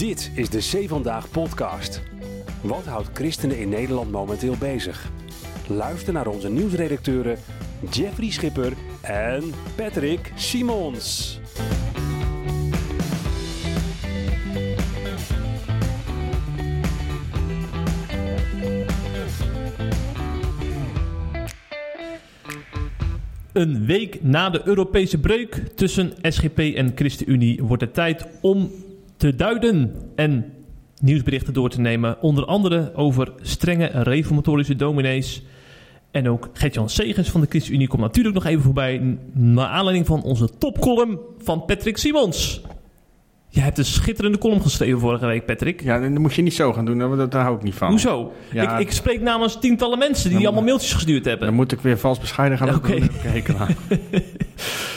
Dit is de Zee Vandaag podcast. Wat houdt christenen in Nederland momenteel bezig? Luister naar onze nieuwsredacteuren Jeffrey Schipper en Patrick Simons. Een week na de Europese breuk tussen SGP en ChristenUnie wordt het tijd om te duiden en nieuwsberichten door te nemen. Onder andere over strenge reformatorische dominees. En ook Gert-Jan Segers van de ChristenUnie komt natuurlijk nog even voorbij. Naar aanleiding van onze topcolumn van Patrick Simons. Jij hebt een schitterende column geschreven vorige week, Patrick. Ja, dat moet je niet zo gaan doen, daar, daar hou ik niet van. Hoezo? Ja. Ik, ik spreek namens tientallen mensen die Dan- allemaal mailtjes gestuurd hebben. Dan moet ik weer vals bescheiden gaan Oké. doen. Daar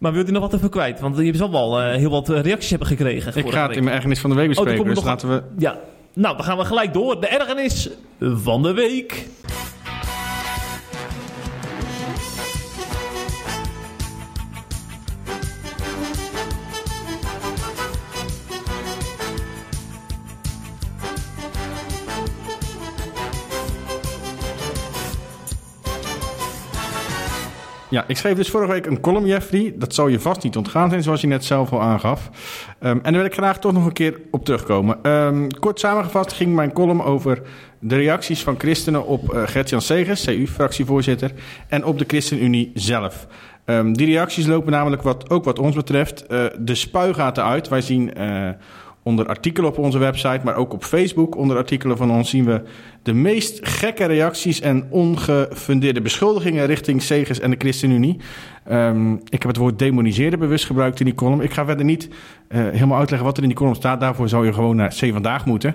Maar wil je nog wat even kwijt? Want je zal wel eh, heel wat eh, reacties hebben gekregen. Ik ga het week. in mijn ergernis van de week Oh, bespreken, we dus nog laten we... Ja, nou, dan gaan we gelijk door. De ergernis van de week. Ja, ik schreef dus vorige week een column, Jeffrey. Dat zal je vast niet ontgaan zijn, zoals je net zelf al aangaf. Ehm, en daar wil ik graag toch nog een keer op terugkomen. Ehm, kort samengevat ging mijn column over de reacties van christenen op eh Gert-Jan Segers, CU-fractievoorzitter, en op de ChristenUnie zelf. Ehm, die reacties lopen namelijk, wat, ook wat ons betreft, eh, de spuigaten uit. Wij zien eh, onder artikelen op onze website, maar ook op Facebook onder artikelen van ons zien we de meest gekke reacties en ongefundeerde beschuldigingen richting Segers en de ChristenUnie. Ehm, ik heb het woord demoniseren bewust gebruikt in die column. Ik ga verder niet eh, helemaal uitleggen wat er in die column staat. Daarvoor zou je gewoon naar C Vandaag moeten.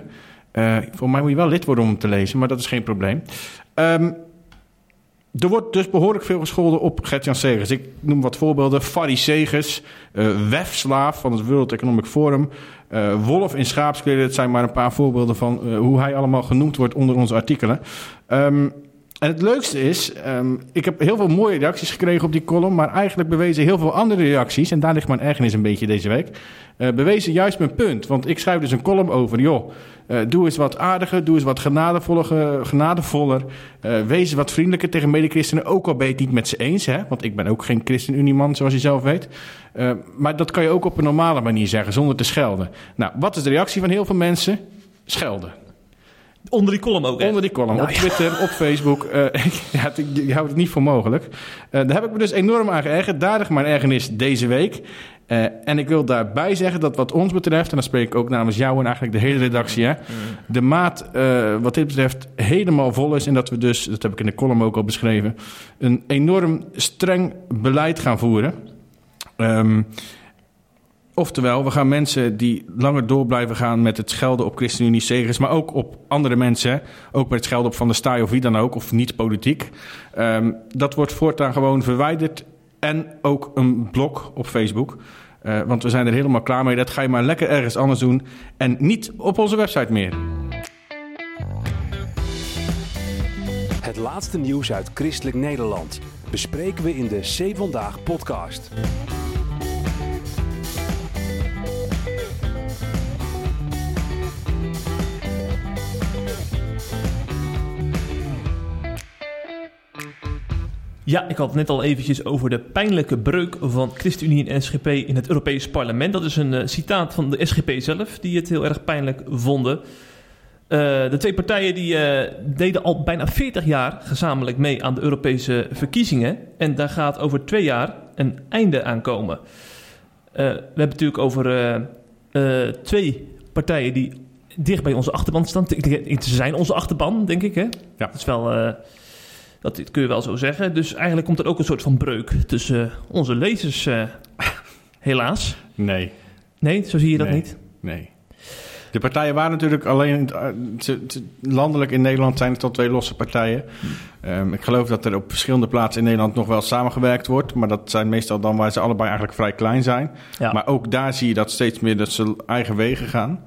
Eh voor mij moet je wel lid worden om hem te lezen, maar dat is geen probleem. Ehm, er wordt dus behoorlijk veel gescholden op Gert-Jan Segers. Ik noem wat voorbeelden. Farry Segers, eh wefslaaf van het World Economic Forum... eh, wolf in schaapskleren, dat zijn maar een paar voorbeelden van eh, hoe hij allemaal genoemd wordt onder onze artikelen. Ehm, en het leukste is, ehm, ik heb heel veel mooie reacties gekregen op die column, maar eigenlijk bewezen heel veel andere reacties, en daar ligt mijn ergernis een beetje deze week, eh, bewezen juist mijn punt. Want ik schrijf dus een column over, joh, eh, doe eens wat aardiger, doe eens wat genadevoller, eh, wees wat vriendelijker tegen medechristenen, ook al ben je het niet met ze eens, hè? want ik ben ook geen ChristenUnie-man, zoals je zelf weet. Maar dat kan je ook op een normale manier zeggen, zonder te schelden. Nou, wat is de reactie van heel veel mensen? Schelden. Onder die column ook, hè? Onder die column, Nou op ja. Twitter, op Facebook. eh, ja, het- je houdt het niet voor mogelijk. Eh, daar heb ik me dus enorm aan geërgerd. Daardig mijn ergernis deze week. Eh, en ik wil daarbij zeggen dat wat ons betreft... en dan spreek ik ook namens jou en eigenlijk de hele redactie... Hè, de maat eh, wat dit betreft helemaal vol is... en dat we dus, dat heb ik in de column ook al beschreven... een enorm streng beleid gaan voeren... Ehm, Oftewel, we gaan mensen die langer door blijven gaan met het schelden op ChristenUnie Segers, maar ook op andere mensen, ook met het schelden op Van der Staaij of wie dan ook, of niet politiek. Ehm, dat wordt voortaan gewoon verwijderd en ook een blok op Facebook. Eh, want we zijn er helemaal klaar mee. Dat ga je maar lekker ergens anders doen en niet op onze website meer. Het laatste nieuws uit christelijk Nederland bespreken we in de C Vandaag podcast. Ja, ik had het net al eventjes over de pijnlijke breuk van ChristenUnie en SGP in het Europees Parlement. Dat is een eh, citaat van de SGP zelf, die het heel erg pijnlijk vonden. Eh, de twee partijen die, eh, deden al bijna 40 jaar gezamenlijk mee aan de Europese verkiezingen. En daar gaat over twee jaar een einde aan komen. We hebben het natuurlijk over twee partijen die dicht bij onze achterban staan. Ze zijn onze achterban, denk ik. Hè? Ja. Dat is wel... dat kun je wel zo zeggen. Dus eigenlijk komt er ook een soort van breuk tussen eh, onze lezers, eh, helaas. Nee, Nee, zo zie je dat Nee. niet. nee. De partijen waren natuurlijk alleen eh, landelijk in Nederland zijn het al twee losse partijen. Ehm, ik geloof dat er op verschillende plaatsen in Nederland nog wel samengewerkt wordt, maar dat zijn meestal dan waar ze allebei eigenlijk vrij klein zijn. Ja. Maar ook daar zie je dat steeds meer dat ze eigen wegen gaan.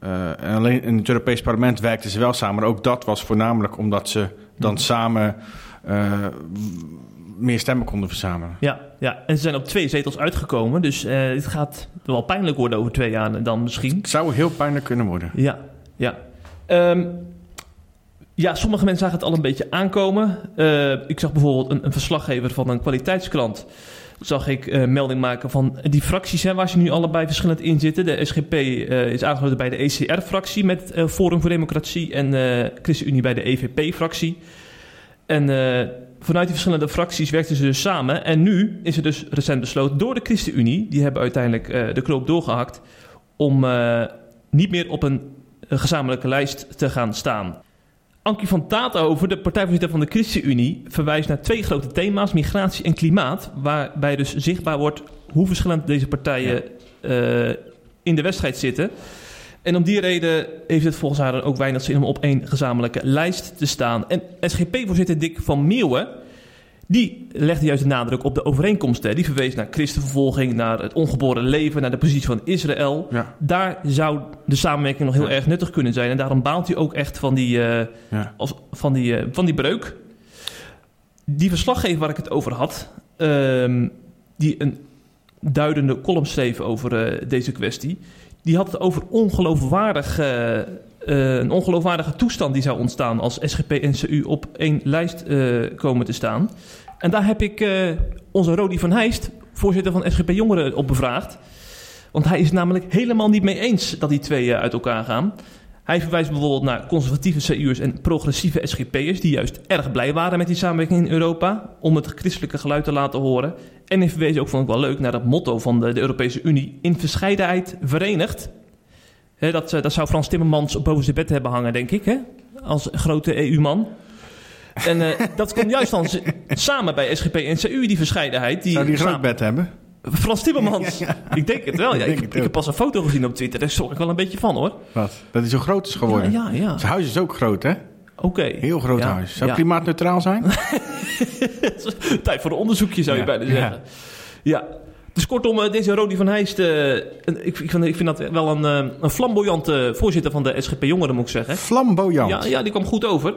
Eh, en alleen in het Europees Parlement werkten ze wel samen. Maar ook dat was voornamelijk omdat ze dan samen eh, meer stemmen konden verzamelen. Ja, ja, en ze zijn op twee zetels uitgekomen. Dus uh, dit gaat wel pijnlijk worden over twee jaar dan misschien. Het zou heel pijnlijk kunnen worden. Ja, ja. Um, ja, sommige mensen zagen het al een beetje aankomen. Uh, ik zag bijvoorbeeld een, een, verslaggever van een kwaliteitskrant. Zag ik uh, melding maken van die fracties hè, waar ze nu allebei verschillend in zitten. De SGP uh, is aangesloten bij de ECR-fractie met Forum voor Democratie en ChristenUnie bij de EVP-fractie. En vanuit die verschillende fracties werkten ze dus samen. En nu is er dus recent besloten door de ChristenUnie, die hebben uiteindelijk de knoop doorgehakt, om niet meer op een gezamenlijke lijst te gaan staan. Ankie van Taathoven, de partijvoorzitter van de ChristenUnie, verwijst naar twee grote thema's: migratie en klimaat. Waarbij dus zichtbaar wordt hoe verschillend deze partijen uh, in de wedstrijd zitten. En om die reden heeft het volgens haar ook weinig zin om op één gezamenlijke lijst te staan. En SGP-voorzitter Dick van Meeuwen die legde juist de nadruk op de overeenkomsten. Die verwees naar christenvervolging, naar het ongeboren leven, naar de positie van Israël. Daar zou de samenwerking nog heel erg nuttig kunnen zijn. En daarom baalt hij ook echt van die, uh, ja. van die, uh, van die breuk. Die verslaggever waar ik het over had, uh, die een duidende column schreef over uh, deze kwestie, die had het over ongeloofwaardig uh, een ongeloofwaardige toestand die zou ontstaan als SGP en CU op één lijst uh, komen te staan. En daar heb ik uh, onze Rodi van Heijst, voorzitter van SGP Jongeren, op bevraagd. Want hij is namelijk helemaal niet mee eens dat die twee uit elkaar gaan. Hij verwijst bijvoorbeeld naar conservatieve CU'ers en progressieve SGP'ers... die juist erg blij waren met die samenwerking in Europa... om het christelijke geluid te laten horen. En hij verwees ook, vond ik wel leuk, naar het motto van de, de Europese Unie... in verscheidenheid verenigd dat, eh, dat zou Frans Timmermans op boven zijn bed hebben hangen, denk ik. Hè? Als grote EU-man. En uh, dat komt juist dan samen bij SGP en CU, die verscheidenheid. Die zou die een groot bed hebben? Frans Timmermans. Ik denk het wel. Ja. Ik, ik, heb pas een foto gezien op Twitter. Daar schrok ik wel een beetje van hoor. Wat? Dat hij zo groot is geworden? Ja, ja. Zijn huis is ook groot hè? Oké. Heel groot huis. Zou klimaatneutraal zijn? Tijd voor een onderzoekje zou je bijna zeggen. Ja. Dus kortom, eh, deze Rodi van Heijst, uh, ik, ik, vind, ik vind dat wel een, uh, een flamboyante voorzitter van de SGP Jongeren, moet ik zeggen. Flamboyant? Ja, ja die kwam goed over.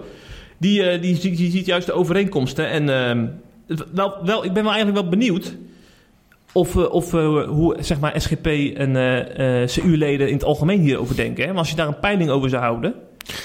Die, die, die, die, ziet juist de overeenkomsten. En ehm, wel, wel, ik ben wel eigenlijk wel benieuwd of, of hoe zeg maar, SGP en CU-leden in het algemeen hierover denken. Hè? Maar als je daar een peiling over zou houden...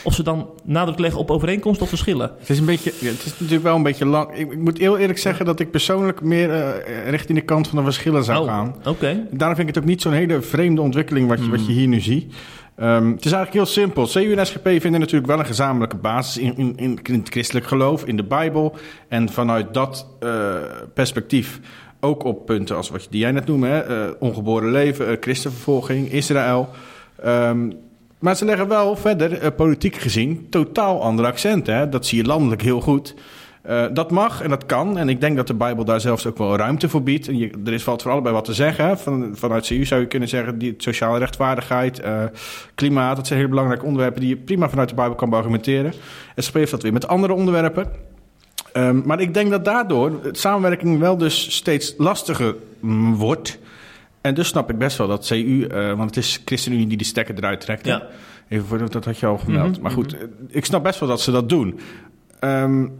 Of ze dan nadruk leggen op overeenkomsten of verschillen? Het is, een beetje, het is natuurlijk wel een beetje lang. Ik, ik moet heel eerlijk zeggen dat ik persoonlijk meer uh, richting de kant van de verschillen zou oh, gaan. Oké. Daarom vind ik het ook niet zo'n hele vreemde ontwikkeling wat je, wat je hier nu ziet. Um, het is eigenlijk heel simpel. CU en SGP vinden natuurlijk wel een gezamenlijke basis in, in, in, in het christelijk geloof, in de Bijbel. En vanuit dat uh, perspectief ook op punten als wat die jij net noemde: hè, uh, ongeboren leven, christenvervolging, Israël. Um, maar ze leggen wel verder, uh, politiek gezien, totaal andere accenten. Hè? Dat zie je landelijk heel goed. Uh, dat mag en dat kan. En ik denk dat de Bijbel daar zelfs ook wel ruimte voor biedt. Er is valt voor allebei wat te zeggen. Van, vanuit CU zou je kunnen zeggen, die sociale rechtvaardigheid, uh, klimaat, dat zijn hele belangrijke onderwerpen die je prima vanuit de Bijbel kan argumenteren. En heeft dat weer met andere onderwerpen. Um, maar ik denk dat daardoor samenwerking wel dus steeds lastiger mm, wordt. En dus snap ik best wel dat CU, uh, want het is ChristenUnie die de stekker eruit trekt. Ja. Even voor dat had je al gemeld. Mhm, maar goed, mm-hmm. ik snap best wel dat ze dat doen. Um,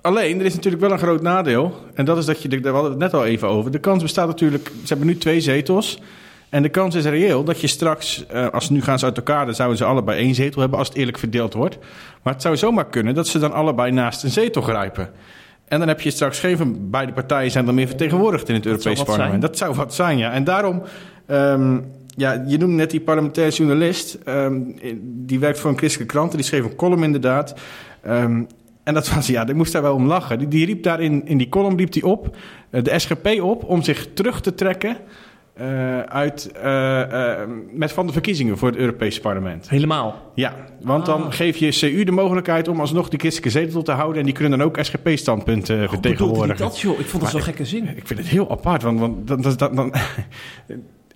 alleen, er is natuurlijk wel een groot nadeel. En dat is dat je, daar hadden we het net al even over. De kans bestaat natuurlijk, ze hebben nu twee zetels. En de kans is reëel dat je straks, uh, als nu gaan ze uit elkaar, dan zouden ze allebei één zetel hebben als het eerlijk verdeeld wordt. Maar het zou zomaar kunnen dat ze dan allebei naast een zetel grijpen. En dan heb je straks geen van beide partijen zijn dan meer vertegenwoordigd in het Europees Parlement. Zijn. Dat zou wat zijn, ja. En daarom, um, ja, je noemde net die parlementaire journalist. Um, die werkt voor een christelijke krant. Die schreef een column inderdaad. Um, en dat was, ja, ik moest daar wel om lachen. Die, die riep daar in, in die column riep die op, uh, de SGP op, om zich terug te trekken uh, uit, uh, uh, met van de verkiezingen voor het Europese parlement. Helemaal? Ja, want ah. dan geef je CU de mogelijkheid om alsnog die christelijke zetel te houden... en die kunnen dan ook SGP-standpunten oh, vertegenwoordigen. dat joh? Ik vond dat zo'n gekke zin. Ik vind het heel apart, want, want dan... dan, dan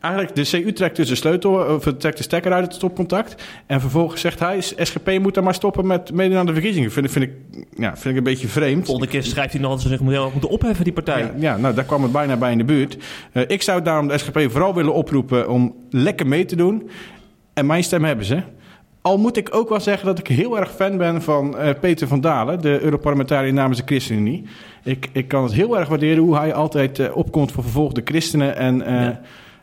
eigenlijk de CU trekt dus de sleutel, of trekt de stekker uit het stopcontact. En vervolgens zegt hij, SGP moet dan maar stoppen met meedoen aan de verkiezingen. Vind, vind, ik, ja, vind ik een beetje vreemd. Volgende keer schrijft hij nog dat ze zich moeten opheffen, die partij. Ja, ja, nou daar kwam het bijna bij in de buurt. Uh, ik zou daarom de SGP vooral willen oproepen om lekker mee te doen. En mijn stem hebben ze. Al moet ik ook wel zeggen dat ik heel erg fan ben van eh, Peter van Dalen, de Europarlementariër namens de ChristenUnie. Ik, ik kan het heel erg waarderen hoe hij altijd eh, opkomt voor vervolgde christenen en, eh, Ja.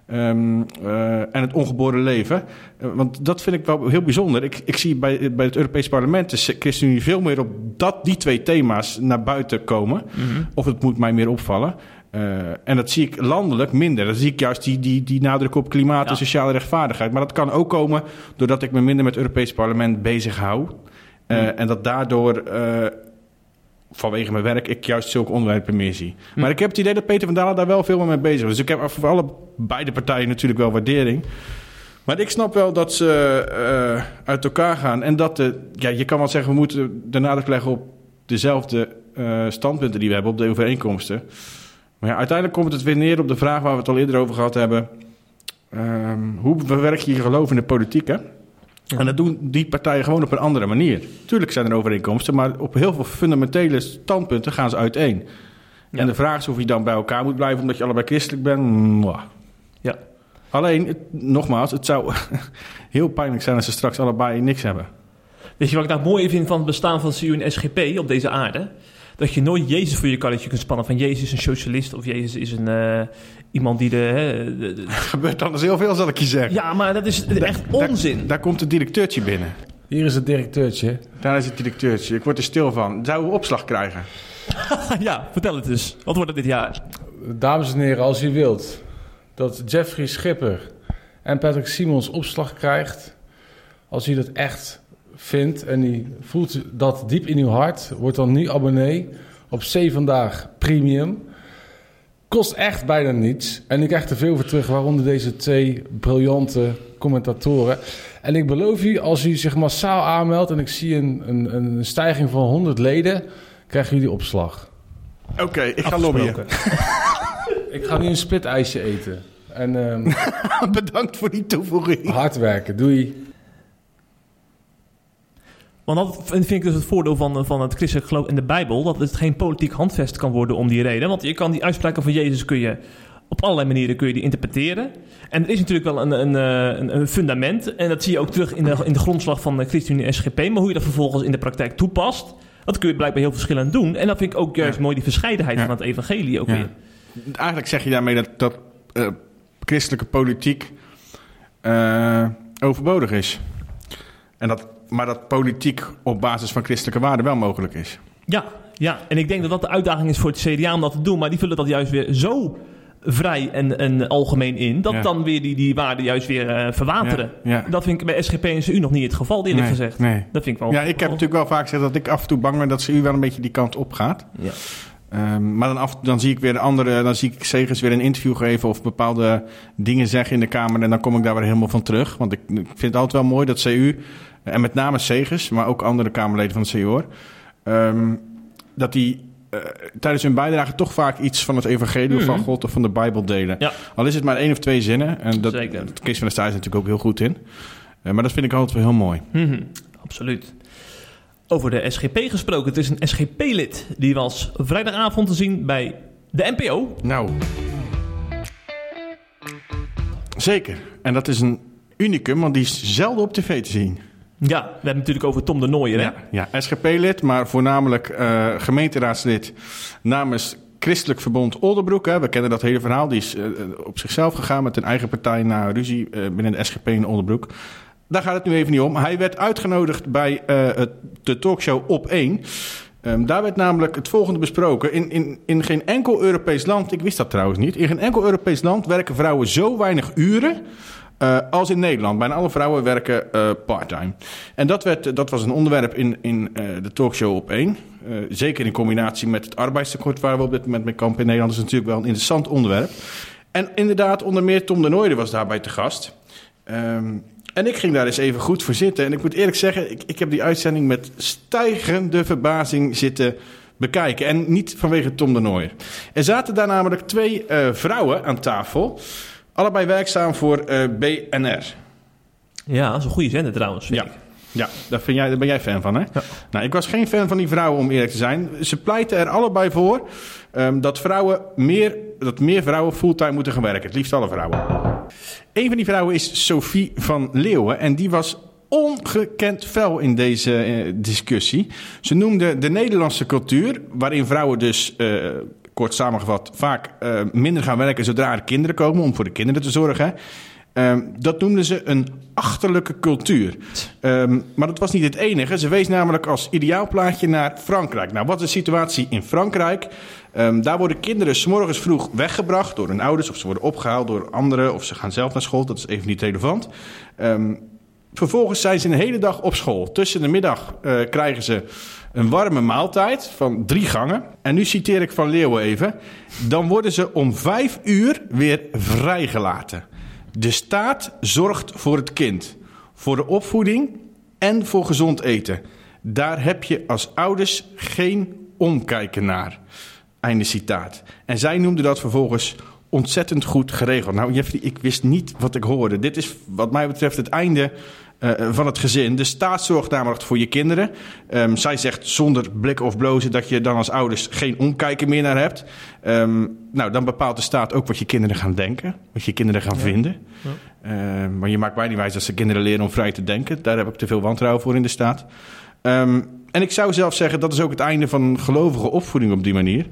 Ehm, eh, en het ongeboren leven. Eh, want dat vind ik wel heel bijzonder. Ik, ik zie bij, bij het Europees Parlement de ChristenUnie veel meer op dat, die twee thema's naar buiten komen. Mhm. Of het moet mij meer opvallen. Eh, en dat zie ik landelijk minder. Dan zie ik juist die, die, die nadruk op klimaat en sociale rechtvaardigheid. Maar dat kan ook komen doordat ik me minder met het Europees Parlement bezig hou. Hmm. En dat daardoor, vanwege mijn werk, ik juist zulke onderwerpen meer zie. Hmm. Maar ik heb het idee dat Peter van Dalen daar wel veel meer mee bezig is. Dus ik heb voor alle beide partijen natuurlijk wel waardering. Maar ik snap wel dat ze eh, uit elkaar gaan. En dat de, ja, je kan wel zeggen, we moeten de nadruk leggen op dezelfde eh, standpunten die we hebben, op de overeenkomsten. Maar ja, uiteindelijk komt het weer neer op de vraag waar we het al eerder over gehad hebben. Ehm, hoe bewerk je je geloof in de politiek, hè? En dat doen die partijen gewoon op een andere manier. Tuurlijk zijn er overeenkomsten, maar op heel veel fundamentele standpunten gaan ze uiteen. Ja. En de vraag is of je dan bij elkaar moet blijven omdat je allebei christelijk bent. Mwah. Ja. Alleen, het- nogmaals, het zou heel pijnlijk zijn als ze straks allebei niks hebben. Weet je wat ik nou mooi vind van het bestaan van CU en SGP op deze aarde? Dat je nooit Jezus voor je karretje kunt spannen. Van Jezus is een socialist of Jezus is een, eh, iemand die de, hè, de- de- Er gebeurt anders heel veel, zal ik je zeggen. Ja, maar dat is echt onzin. Daar komt het directeurtje binnen. Hier is het directeurtje. Daar is het directeurtje. Ik word er stil van. Zouden we opslag krijgen? ja, vertel het eens. Wat wordt het dit jaar? Dames en heren, als u wilt dat Jeffrey Schipper en Patrick Simons opslag krijgt, als u dat echt vindt en u voelt dat diep in uw hart, word dan nu abonnee op C Vandaag Premium. Kost echt bijna niets. En u krijgt er veel voor terug, waaronder deze twee briljante commentatoren. En ik beloof u, als u zich massaal aanmeldt en ik zie een, een, een stijging van 100 leden, krijgen jullie opslag. Oké, ik ga lobbyen. Ik ga nu een split-ijsje eten. En ehm, Bedankt voor die toevoeging. hard werken. Doei. Want dat vind ik dus het voordeel van, van het christelijk geloof in de Bijbel. Dat het geen politiek handvest kan worden om die reden. Want je kan die uitspraken van Jezus kun je op allerlei manieren kun je die interpreteren. En er is natuurlijk wel een, een, eh, een, een fundament. En dat zie je ook terug in de, in de grondslag van de ChristenUnie en SGP. Maar hoe je dat vervolgens in de praktijk toepast... dat kun je blijkbaar heel verschillend doen. En dat vind ik ook juist Ja. mooi, die verscheidenheid Ja. van het evangelie ook Ja. weer. Eigenlijk zeg je daarmee dat, dat eh, christelijke politiek eh, overbodig is. En dat, maar dat politiek op basis van christelijke waarden wel mogelijk is. Ja, ja, en ik denk dat dat de uitdaging is voor het CDA om dat te doen. Maar die vullen dat juist weer zo vrij en, en algemeen in... dat Ja. dan weer die, die waarden juist weer eh, verwateren. Ja, ja. Dat vind ik bij SGP en CU nog niet het geval, eerlijk Nee, gezegd. Nee. Dat vind ik wel... Ja, ik heb natuurlijk wel vaak gezegd dat ik af en toe bang ben dat ze u wel een beetje die kant op gaat. Ja. Ehm, maar dan, af, dan zie ik weer de andere, dan zie ik Segers weer een interview geven of bepaalde dingen zeggen in de Kamer. En dan kom ik daar weer helemaal van terug. Want ik, ik vind het altijd wel mooi dat CU, en met name Segers, maar ook andere Kamerleden van het CU, hoor, ehm, dat die eh, tijdens hun bijdrage toch vaak iets van het evangelie van Mhm. God of van de Bijbel delen. Ja. Al is het maar één of twee zinnen. En dat, Zeker. Kees van der Staaij is natuurlijk ook heel goed in. Eh, maar dat vind ik altijd wel heel mooi. Mhm, absoluut. Over de SGP gesproken. Het is een SGP-lid. Die was vrijdagavond te zien bij de NPO. Nou. Zeker. En dat is een unicum, want die is zelden op tv te zien. Ja, we hebben het natuurlijk over Tom de Nooier. Hè? Ja, ja SGP-lid, maar voornamelijk eh, gemeenteraadslid namens Christelijk Verbond Oldenbroek. Hè. We kennen dat hele verhaal. Die is eh, op zichzelf gegaan met een eigen partij na ruzie eh, binnen de SGP in Oldenbroek. Daar gaat het nu even niet om. Hij werd uitgenodigd bij eh, de talkshow Op 1. Ehm, daar werd namelijk het volgende besproken. In, in, in geen enkel Europees land, ik wist dat trouwens niet, in geen enkel Europees land werken vrouwen zo weinig uren eh, als in Nederland. Bijna alle vrouwen werken eh parttime. En dat, werd, dat was een onderwerp in, in de talkshow op één. Zeker in combinatie met het arbeidstekort waar we op dit moment mee kampen in Nederland. is natuurlijk wel een interessant onderwerp. En inderdaad, onder meer Tom de Nooijer was daarbij te gast. Ehm, en ik ging daar eens even goed voor zitten. En ik moet eerlijk zeggen, ik, ik heb die uitzending met stijgende verbazing zitten bekijken. En niet vanwege Tom de Nooijer. Er zaten daar namelijk twee eh, vrouwen aan tafel. Allebei werkzaam voor eh, BNR. Ja, dat is een goede zender trouwens. vind Ja. ik. Ja, daar, vind jij, daar ben jij fan van, hè? Ja. Nou, ik was geen fan van die vrouwen, om eerlijk te zijn. Ze pleiten er allebei voor ehm, dat, vrouwen meer, dat meer vrouwen fulltime moeten gaan werken. Het liefst alle vrouwen. Een van die vrouwen is Sophie van Leeuwen. En die was ongekend fel in deze eh, discussie. Ze noemde de Nederlandse cultuur, waarin vrouwen dus, eh, kort samengevat, vaak eh, minder gaan werken zodra er kinderen komen om voor de kinderen te zorgen. Ehm, dat noemden ze een achterlijke cultuur. Ehm, maar dat was niet het enige. Ze wees namelijk als ideaalplaatje naar Frankrijk. Nou, wat is de situatie in Frankrijk? Ehm, daar worden kinderen s'morgens vroeg weggebracht door hun ouders... of ze worden opgehaald door anderen... of ze gaan zelf naar school, dat is even niet relevant. Vervolgens zijn ze een hele dag op school. Tussen de middag eh, krijgen ze een warme maaltijd van drie gangen. En nu citeer ik Van Leeuwen even. Dan worden ze om vijf uur weer vrijgelaten. De staat zorgt voor het kind, voor de opvoeding en voor gezond eten. Daar heb je als ouders geen omkijken naar. Einde citaat. En zij noemde dat vervolgens ontzettend goed geregeld. Nou, Jeffrey, ik wist niet wat ik hoorde. Dit is wat mij betreft het einde uh, van het gezin. De staat zorgt namelijk voor je kinderen. Um, zij zegt zonder blik of blozen dat je dan als ouders geen omkijken meer naar hebt. Um, nou, dan bepaalt de staat ook wat je kinderen gaan denken, wat je kinderen gaan ja. vinden. Ja. Uh, maar je maakt mij niet wijs dat ze kinderen leren om vrij te denken. Daar heb ik te veel wantrouwen voor in de staat. En ik zou zelf zeggen dat is ook het einde van gelovige opvoeding op die manier.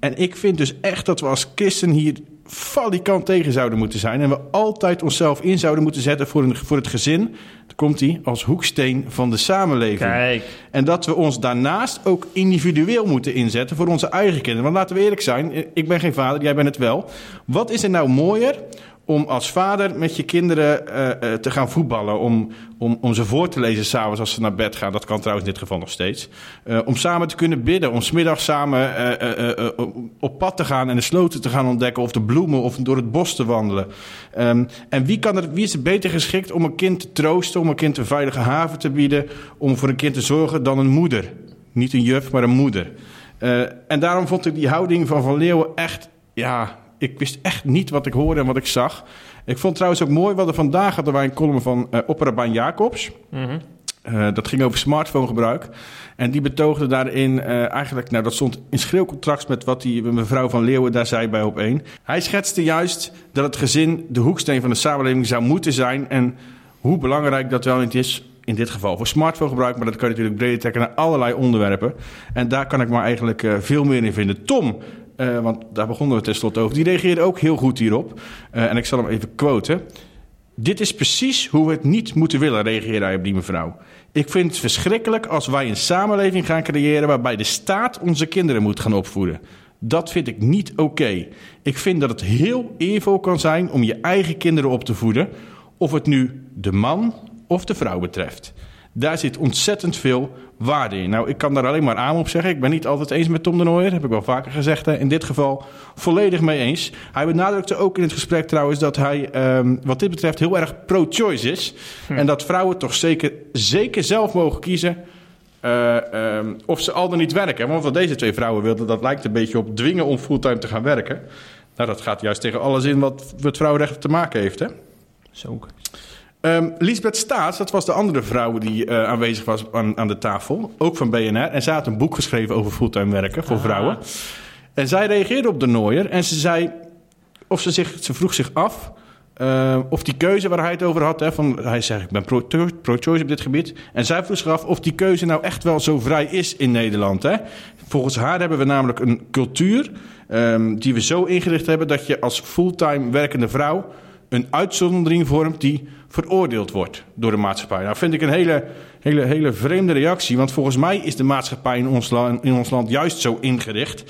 en ik vind dus echt dat we als christen hier valikant tegen zouden moeten zijn. En we altijd onszelf in zouden moeten zetten voor, een, voor het gezin. Dan komt hij als hoeksteen van de samenleving. Kijk. En dat we ons daarnaast ook individueel moeten inzetten voor onze eigen kinderen. Want laten we eerlijk zijn, ik ben geen vader, jij bent het wel. Wat is er nou mooier om als vader met je kinderen uh, uh, te gaan voetballen. Om, om, om ze voor te lezen s'avonds als ze naar bed gaan. Dat kan trouwens in dit geval nog steeds. Uh, om samen te kunnen bidden. Om smiddags samen op pad te gaan en de sloten te gaan ontdekken. Of de bloemen of door het bos te wandelen. Um, en wie, kan er, wie is er beter geschikt om een kind te troosten. Om een kind een veilige haven te bieden. Om voor een kind te zorgen dan een moeder. Niet een juf, maar een moeder. en daarom vond ik die houding van Van Leeuwen echt... Ja, ik wist echt niet wat ik hoorde en wat ik zag. Ik vond trouwens ook mooi, wat er vandaag hadden wij een column van uh, Opera Jacobs. Mm -hmm. uh, dat ging over smartphonegebruik. En die betoogde daarin uh, eigenlijk, nou dat stond in schreeuwcontract met wat die mevrouw van Leeuwen daar zei bij op één. Hij schetste juist dat het gezin de hoeksteen van de samenleving zou moeten zijn. En hoe belangrijk dat wel niet is in dit geval voor smartphonegebruik, maar dat kan je natuurlijk breder trekken naar allerlei onderwerpen. En daar kan ik maar eigenlijk veel meer in vinden. Tom, uh, want daar begonnen we tenslotte over, die reageerde ook heel goed hierop. Uh, en ik zal hem even quoten. Dit is precies hoe we het niet moeten willen, reageerde hij op die mevrouw. Ik vind het verschrikkelijk als wij een samenleving gaan creëren waarbij de staat onze kinderen moet gaan opvoeden. Dat vind ik niet oké. Ik vind dat het heel eervol kan zijn om je eigen kinderen op te voeden, of het nu de man of de vrouw betreft. Daar zit ontzettend veel waarde in. Nou, ik kan daar alleen maar aan op zeggen. Ik ben niet altijd eens met Tom de Nooijer, heb ik wel vaker gezegd. Hè. In dit geval volledig mee eens. Hij benadrukte ook in het gesprek trouwens dat hij um, wat dit betreft heel erg pro-choice is. Hm. En dat vrouwen toch zeker, zeker zelf mogen kiezen uh, um, of ze al dan niet werken. Want wat deze twee vrouwen wilden, dat lijkt een beetje op dwingen om fulltime te gaan werken. Nou, dat gaat juist tegen alles in wat met vrouwenrechten te maken heeft, hè? Zo. Um, Lisbeth Staats, dat was de andere vrouw die uh, aanwezig was aan, aan, de tafel, ook van BNR. En zij had een boek geschreven over fulltime werken voor ah. vrouwen. En zij reageerde op de Nooier en ze zei, of ze, zich, ze vroeg zich af uh, of die keuze waar hij het over had, hè, van, hij zegt ik ben pro-choice pro op dit gebied. En zij vroeg zich af of die keuze nou echt wel zo vrij is in Nederland. Hè? Volgens haar hebben we namelijk een cultuur um, die we zo ingericht hebben dat je als fulltime werkende vrouw een uitzondering vormt die veroordeeld wordt door de maatschappij. Nou, vind ik een hele, hele, hele vreemde reactie. Want volgens mij is de maatschappij in ons, in ons land juist zo ingericht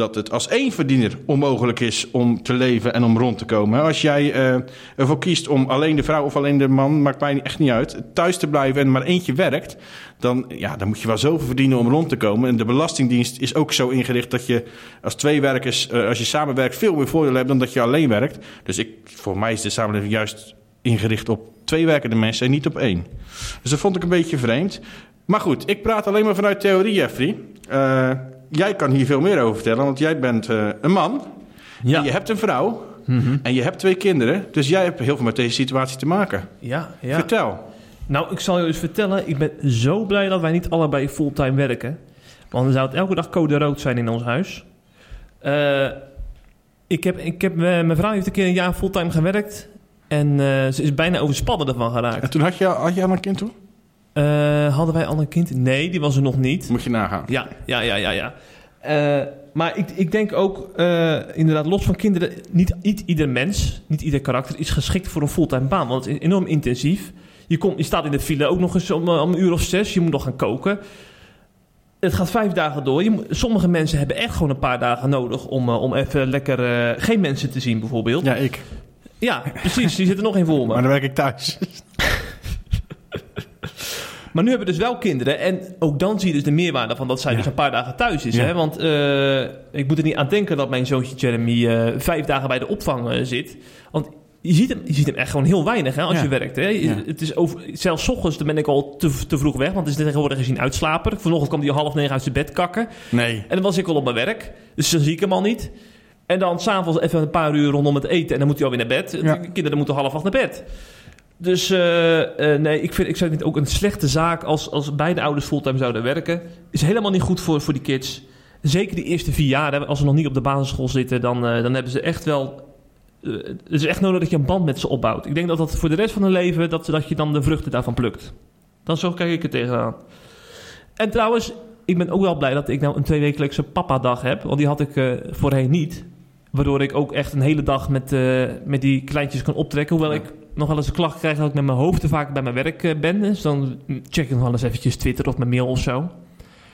dat het als één verdiener onmogelijk is om te leven en om rond te komen. Als jij uh, ervoor kiest om alleen de vrouw of alleen de man, maakt mij echt niet uit, thuis te blijven en maar eentje werkt, dan, ja, dan moet je wel zoveel verdienen om rond te komen. En de Belastingdienst is ook zo ingericht dat je als twee werkers, uh, als je samenwerkt, veel meer voordeel hebt dan dat je alleen werkt. Dus ik, voor mij is de samenleving juist ingericht op twee werkende mensen en niet op één. Dus dat vond ik een beetje vreemd. Maar goed, ik praat alleen maar vanuit theorie, Jeffrey. Uh, jij kan hier veel meer over vertellen, want jij bent uh, een man. Ja. En je hebt een vrouw. Mm -hmm. En je hebt twee kinderen. Dus jij hebt heel veel met deze situatie te maken. Ja, ja. Vertel. Nou, ik zal je eens vertellen. Ik ben zo blij dat wij niet allebei fulltime werken. Want dan zou het elke dag code rood zijn in ons huis. Uh, ik heb, ik heb, mijn vrouw heeft een keer een jaar fulltime gewerkt. En eh, ze is bijna overspannen ervan geraakt. En toen had je, had je al een kind toen? Eh, hadden wij al een kind? Nee, die was er nog niet. Moet je nagaan. Ja, ja, ja, ja. ja. Eh, maar ik, ik denk ook, eh, inderdaad, los van kinderen, niet, niet ieder mens, niet ieder karakter is geschikt voor een fulltime baan. Want het is enorm intensief. Je, komt, je staat in de file ook nog eens om, om een uur of zes. Je moet nog gaan koken. Het gaat vijf dagen door. Je sommige mensen hebben echt gewoon een paar dagen nodig om, om even lekker geen mensen te zien, bijvoorbeeld. Ja, Ja, ik. precies. Die zitten nog in voor me. Maar dan werk ik thuis. Maar nu hebben we dus wel kinderen. En ook dan zie je dus de meerwaarde van dat zij Ja. dus een paar dagen thuis is. Ja. Hè? Want eh, ik moet er niet aan denken dat mijn zoontje Jeremy eh, vijf dagen bij de opvang eh, zit. Want je ziet, hem, je ziet hem echt gewoon heel weinig hè, als Ja. je werkt. Hè? Ja. Het is over, zelfs 's ochtends dan ben ik al te, te vroeg weg. Want het is tegenwoordig gezien uitslaper. Vanochtend kwam hij om half negen uit zijn bed kakken. Nee. En dan was ik al op mijn werk. Dus dan zie ik hem al niet. En dan s'avonds even een paar uur rondom het eten. En dan moet hij alweer naar bed. Ja. De kinderen moeten half acht naar bed. Dus eh, eh, nee, ik, vind, ik zou het ook een slechte zaak als, als beide ouders fulltime zouden werken. Is helemaal niet goed voor, voor die kids. Zeker die eerste vier jaar, als ze nog niet op de basisschool zitten, dan, eh, dan hebben ze echt wel. het is echt nodig dat je een band met ze opbouwt. Ik denk dat dat voor de rest van hun leven, dat, dat je dan de vruchten daarvan plukt. Dan zo kijk ik er tegenaan. En trouwens, ik ben ook wel blij dat ik nou een tweewekelijkse papa-dag heb. Want die had ik voorheen niet. Waardoor ik ook echt een hele dag met, met die kleintjes kan optrekken. Hoewel ik nog wel eens een klacht krijg dat ik met mijn hoofd te vaak bij mijn werk eh, ben. Dus dan check ik nog wel eens eventjes Twitter of mijn mail of zo.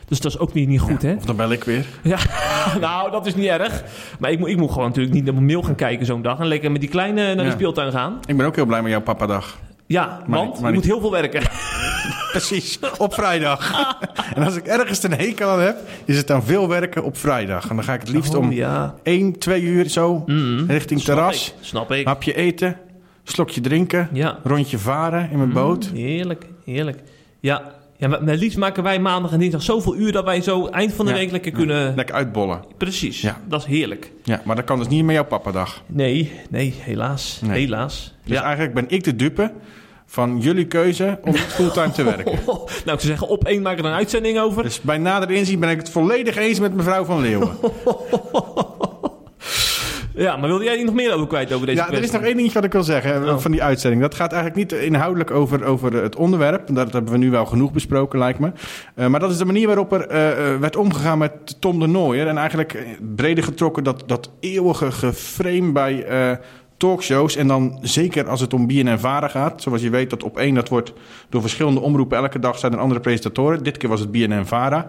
Dus dat is ook niet, niet goed, hè? Of dan bel ik weer. nou, dat is niet erg. Maar ik moet, ik moet gewoon natuurlijk niet naar mijn mail gaan kijken zo'n dag. En lekker met die kleine naar de Ja. speeltuin gaan. Ik ben ook heel blij met jouw papadag. Ja, Maar- want maar je moet heel veel werken. Precies, op vrijdag. en als ik ergens een hekel aan heb, is het dan veel werken op vrijdag. En dan ga ik het liefst Oh, om ja. 1, 2 uur zo Mhm. richting Snap terras. ik, Snap ik. Hapje eten, slokje drinken, Ja. rondje varen in mijn boot. Mm, heerlijk, heerlijk. Ja, ja maar liefst maken wij maandag en dinsdag zoveel uur dat wij zo eind van de Ja. week lekker kunnen... Lekker uitbollen. Precies, Ja. dat is heerlijk. Ja, maar dat kan dus niet met jouw papadag. Nee, nee, helaas. Nee. Helaas. Dus ja. eigenlijk ben ik de dupe van jullie keuze om fulltime te werken. nou, ik zou zeggen, op één maak er een uitzending over. Dus bij nader inzien ben ik het volledig eens met mevrouw van Leeuwen. Ja, maar wilde jij nog meer over kwijt over deze Ja, er is nog één dingetje wat ik wil zeggen eh, Oh. van die uitzending. Dat gaat eigenlijk niet inhoudelijk over, over het onderwerp. Dat hebben we nu wel genoeg besproken, lijkt me. Eh, maar dat is de manier waarop er eh, werd omgegaan met Tom de Nooier. En eigenlijk breder getrokken dat, dat eeuwige geframe bij talkshows. En dan zeker als het om BNN-Vara gaat. Zoals je weet, dat op één dat wordt door verschillende omroepen. Elke dag zijn er andere presentatoren. Dit keer was het BNN-Vara.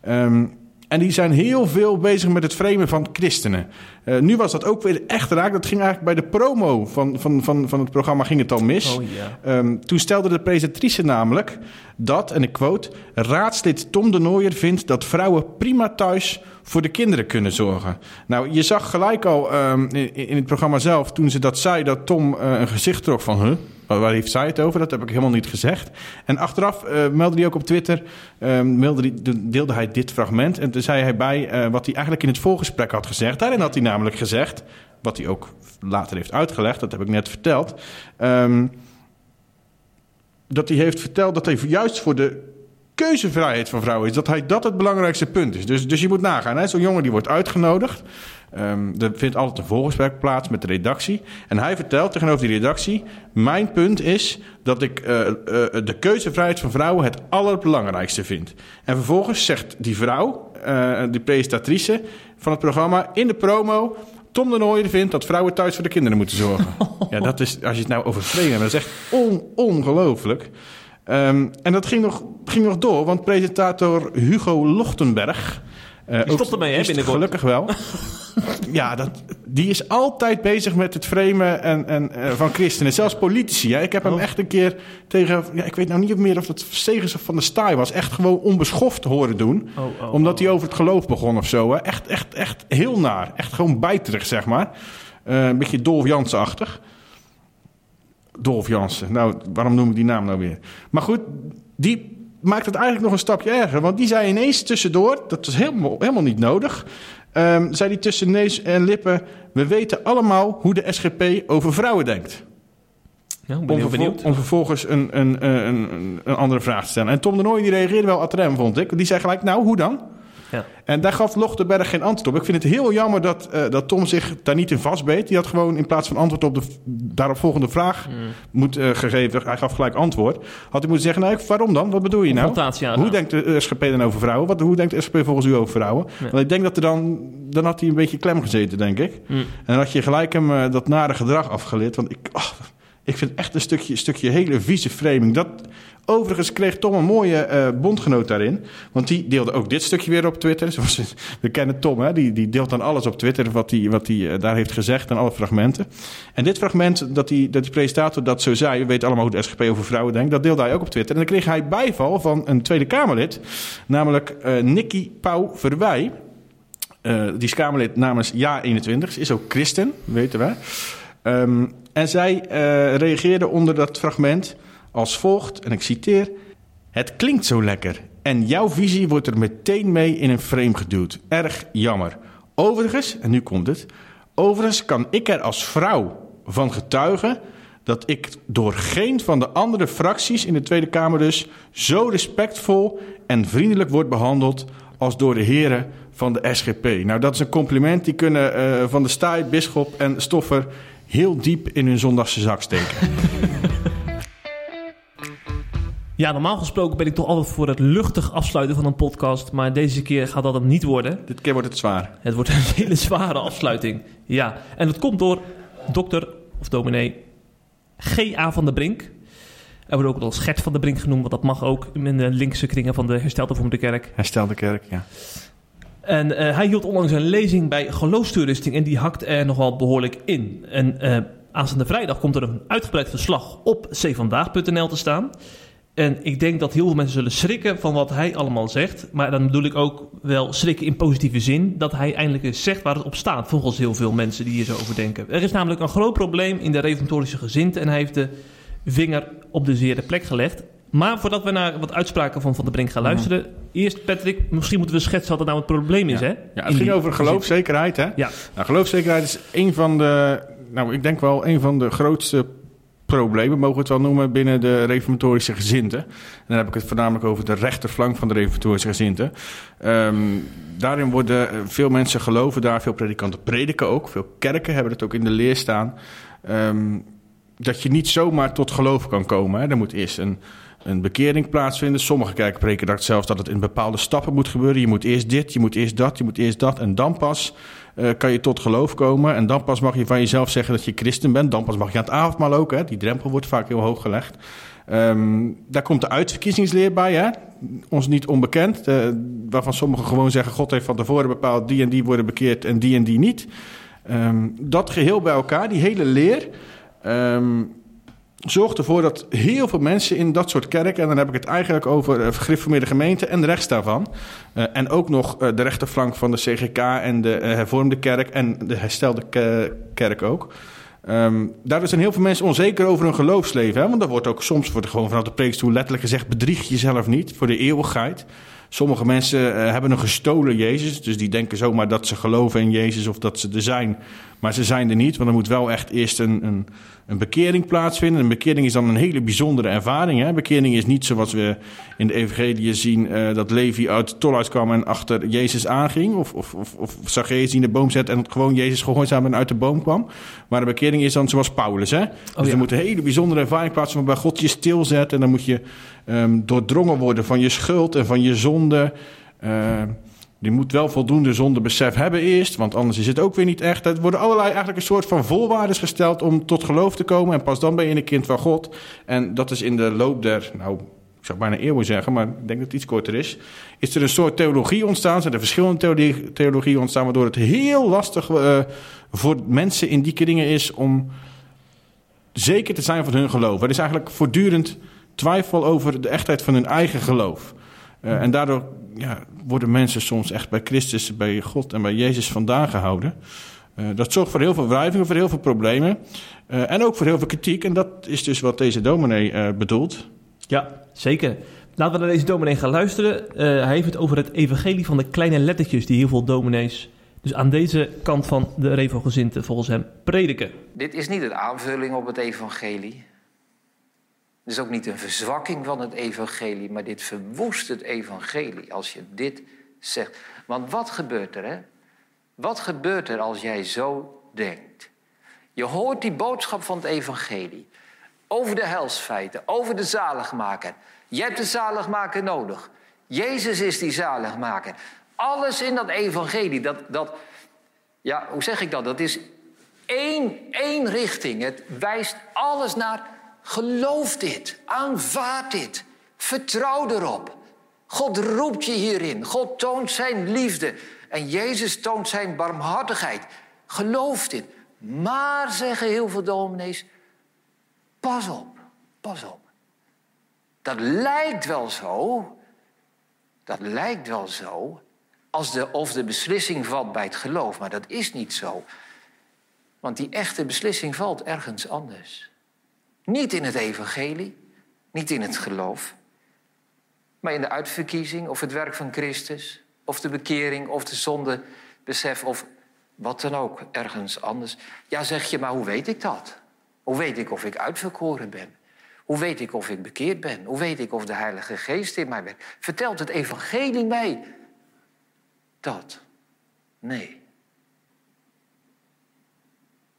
Ehm en die zijn heel veel bezig met het framen van christenen. Eh, nu was dat ook weer echt raak. Dat ging eigenlijk bij de promo van, van, van, van het programma ging het al mis. Oh. Ehm, toen stelde de presentatrice namelijk dat, en ik quote... raadslid Tom de Nooijer vindt dat vrouwen prima thuis voor de kinderen kunnen zorgen. Nou, je zag gelijk al ehm, in, in het programma zelf, toen ze dat zei... dat Tom eh, een gezicht trok van, huh? Waar heeft zij het over? Dat heb ik helemaal niet gezegd. En achteraf eh, meldde hij ook op Twitter, ehm, meldde deelde hij dit fragment. En toen zei hij bij eh, wat hij eigenlijk in het voorgesprek had gezegd. Daarin had hij namelijk gezegd, wat hij ook later heeft uitgelegd, dat heb ik net verteld. ehm, dat hij heeft verteld dat hij juist voor de keuzevrijheid van vrouwen is. Dat hij dat het belangrijkste punt is. Dus, dus je moet nagaan. Zo'n jongen die wordt uitgenodigd. Ehm, er vindt altijd een voorgesprek plaats met de redactie. En hij vertelt tegenover die redactie... mijn punt is dat ik eh, eh, de keuzevrijheid van vrouwen het allerbelangrijkste vind. En vervolgens zegt die vrouw, eh die presentatrice van het programma... in de promo... Tom de Nooijer vindt dat vrouwen thuis voor de kinderen moeten zorgen. ja, dat is, als je het nou over vreemd hebt, dat is echt on, ongelooflijk. Ehm, en dat ging nog, ging nog door, want presentator Hugo Lochtenberg... eh, Die stopt ermee, hè, binnenkort. Gelukkig wel. ja, dat, die is altijd bezig met het framen en, en, eh, van christenen. Zelfs politici. Hè. Ik heb hem Oh. echt een keer tegen... Ja, ik weet nou niet meer of dat Segers of Van der Staaij was. Echt gewoon onbeschoft horen doen. Oh, oh, omdat hij over het geloof begon of zo. Hè. Echt, echt, echt heel naar. Echt gewoon bijterig, zeg maar. Eh, een beetje Dolf Jansen-achtig. Dolf Jansen. Nou, waarom noem ik die naam nou weer? Maar goed, die maakt het eigenlijk nog een stapje erger. Want die zei ineens tussendoor, dat was helemaal, helemaal niet nodig... ehm, zei hij tussen neus en lippen... we weten allemaal hoe de SGP over vrouwen denkt. Ja, ben Om, benieuwd. om vervolgens een, een, een, een, een andere vraag te stellen. En Tom de Nooy die reageerde wel ad rem, vond ik. Die zei gelijk, nou, hoe dan? Ja. En daar gaf Lochtenberg geen antwoord op. Ik vind het heel jammer dat, eh, dat Tom zich daar niet in vastbeet. Die had gewoon in plaats van antwoord op de daaropvolgende vraag Mm. moet, eh, gegeven. Hij gaf gelijk antwoord. Had hij moeten zeggen, nou, waarom dan? Wat bedoel je nou? Hoe denkt de SGP dan over vrouwen? Wat, hoe denkt de SGP volgens u over vrouwen? Ja. Want ik denk dat er dan... Dan had hij een beetje klem gezeten, denk ik. Mm. En dan had je gelijk hem eh, dat nare gedrag afgeleerd. Want ik, ach, ik vind echt een stukje, stukje hele vieze framing. Dat, overigens kreeg Tom een mooie eh, bondgenoot daarin. Want die deelde ook dit stukje weer op Twitter. Zoals we, kennen Tom, hè? Die, die deelt dan alles op Twitter wat hij wat eh, daar heeft gezegd en alle fragmenten. En dit fragment dat die, dat die presentator dat zo zei... we weten allemaal hoe de SGP over vrouwen denkt... dat deelde hij ook op Twitter. En dan kreeg hij bijval van een Tweede Kamerlid... namelijk eh Nicky Pauw Verwij... Die is Kamerlid namens Ja21. Ze is ook christen, weten wij. Ehm, en zij reageerde onder dat fragment als volgt, en ik citeer... Het klinkt zo lekker en jouw visie wordt er meteen mee in een frame geduwd. Erg jammer. Overigens, en nu komt het... Overigens kan ik er als vrouw van getuigen... dat ik door geen van de andere fracties in de Tweede Kamer dus... zo respectvol en vriendelijk word behandeld... als door de heren van de SGP. Nou, dat is een compliment. Die kunnen eh, Van de Staaij, Bisschop en Stoffer... heel diep in hun zondagse zak steken. Ja, normaal gesproken ben ik toch altijd voor het luchtig afsluiten van een podcast. Maar deze keer gaat dat hem niet worden. Dit keer wordt het zwaar. Het wordt een hele zware afsluiting. Ja, en dat komt door dokter of dominee G.A. van der Brink. Hij wordt ook wel Gert van der Brink genoemd, want dat mag ook in de linkse kringen van de herstelde vorm de kerk. Herstel de kerk, ja. En eh, hij hield onlangs een lezing bij geloofstoerusting en die hakt er nogal behoorlijk in. En eh aanstaande vrijdag komt er een uitgebreid verslag op cvandaag.nl te staan. En ik denk dat heel veel mensen zullen schrikken van wat hij allemaal zegt. Maar dan bedoel ik ook wel schrikken in positieve zin. Dat hij eindelijk eens zegt waar het op staat. Volgens heel veel mensen die hier zo over denken. Er is namelijk een groot probleem in de reformatorische gezinte. En hij heeft de vinger op de zere plek gelegd. Maar voordat we naar wat uitspraken van Van der Brink gaan luisteren. Eerst Patrick, misschien moeten we schetsen wat er nou het probleem is. Ja. Hè? Ja, het ging over geloofzekerheid, hè? Ja. Nou, geloofzekerheid is een van de, nou, ik denk wel een van de grootste problemen, mogen we het wel noemen, binnen de reformatorische gezinten. En dan heb ik het voornamelijk over de rechterflank van de reformatorische gezinten. Ehm, daarin worden eh, veel mensen geloven daar, veel predikanten prediken ook. Veel kerken hebben het ook in de leer staan. Ehm, dat je niet zomaar tot geloof kan komen. Hè. Er moet eerst een, een bekering plaatsvinden. Sommige kerken preken dat zelfs dat het in bepaalde stappen moet gebeuren. Je moet eerst dit, je moet eerst dat, je moet eerst dat. En dan pas eh, kan je tot geloof komen. En dan pas mag je van jezelf zeggen dat je christen bent. Dan pas mag je aan het avondmaal ook. Hè. Die drempel wordt vaak heel hoog gelegd. Ehm, daar komt de uitverkiezingsleer bij, hè? ons niet onbekend. eh, waarvan sommigen gewoon zeggen: God heeft van tevoren bepaald die en die worden bekeerd en die en die niet. Ehm, dat geheel bij elkaar, die hele leer, ehm, zorgt ervoor dat heel veel mensen in dat soort kerken, en dan heb ik het eigenlijk over uh, gereformeerde gemeenten en de rechts daarvan, uh, en ook nog uh, de rechterflank van de CGK en de hervormde kerk en de herstelde ke kerk ook. Um, daardoor zijn heel veel mensen onzeker over hun geloofsleven. Hè? Want er wordt ook soms wordt gewoon vanuit de preekstoel letterlijk gezegd: bedrieg jezelf niet voor de eeuwigheid. Sommige mensen uh, hebben een gestolen Jezus. Dus die denken zomaar dat ze geloven in Jezus of dat ze er zijn. Maar ze zijn er niet. Want er moet wel echt eerst een, een, een bekering plaatsvinden. Een bekering is dan een hele bijzondere ervaring. Hè? Bekering is niet zoals we in de evangelie zien... Uh, dat Levi uit de tol uitkwam en achter Jezus aanging. Of, of, of, of Zacchaeus die in de boom zet en gewoon Jezus gehoorzaam en uit de boom kwam. Maar de bekering is dan zoals Paulus. Hè? Dus oh, ja. er moet een hele bijzondere ervaring plaatsvinden... waarbij God je stilzet en dan moet je um, doordrongen worden van je schuld en van je zonde... Uh, je moet wel voldoende zondebesef hebben eerst, want anders is het ook weer niet echt. Er worden allerlei eigenlijk een soort van voorwaarden gesteld om tot geloof te komen. En pas dan ben je een kind van God. En dat is in de loop der, nou, ik zou bijna eeuwen zeggen, maar ik denk dat het iets korter is. Is er een soort theologie ontstaan, zijn er verschillende theologie, theologieën ontstaan, waardoor het heel lastig uh, voor mensen in die kringen is om zeker te zijn van hun geloof. Er is eigenlijk voortdurend twijfel over de echtheid van hun eigen geloof. Uh, en daardoor ja, worden mensen soms echt bij Christus, bij God en bij Jezus vandaan gehouden. Uh, dat zorgt voor heel veel wrijvingen, voor heel veel problemen. Uh, en ook voor heel veel kritiek. En dat is dus wat deze dominee bedoelt. Ja, zeker. Laten we naar deze dominee gaan luisteren. hij heeft het over het evangelie van de kleine lettertjes die heel veel dominees... dus aan deze kant van de revogezinten volgens hem prediken. Dit is niet een aanvulling op het evangelie. Het is ook niet een verzwakking van het evangelie, maar dit verwoest het evangelie als je dit zegt. Want wat gebeurt er, hè? Wat gebeurt er als jij zo denkt? Je hoort die boodschap van het evangelie. Over de helsfeiten, over de zaligmaker. Je hebt de zaligmaker nodig. Jezus is die zaligmaker. Alles in dat evangelie, dat, dat ja, hoe zeg ik dat? Dat is één, één richting. Het wijst alles naar geloof dit, aanvaard dit, vertrouw erop. God roept je hierin. God toont zijn liefde. En Jezus toont zijn barmhartigheid. Geloof dit. Maar, zeggen heel veel dominees, pas op, pas op. Dat lijkt wel zo, dat lijkt wel zo, als de, of de beslissing valt bij het geloof. Maar dat is niet zo. Want die echte beslissing valt ergens anders. Niet in het evangelie, niet in het geloof, maar in de uitverkiezing of het werk van Christus, of de bekering of de zondebesef of wat dan ook, ergens anders. Ja, zeg je, maar hoe weet ik dat? Hoe weet ik of ik uitverkoren ben? Hoe weet ik of ik bekeerd ben? Hoe weet ik of de Heilige Geest in mij werkt? Vertelt het evangelie mij dat? Nee.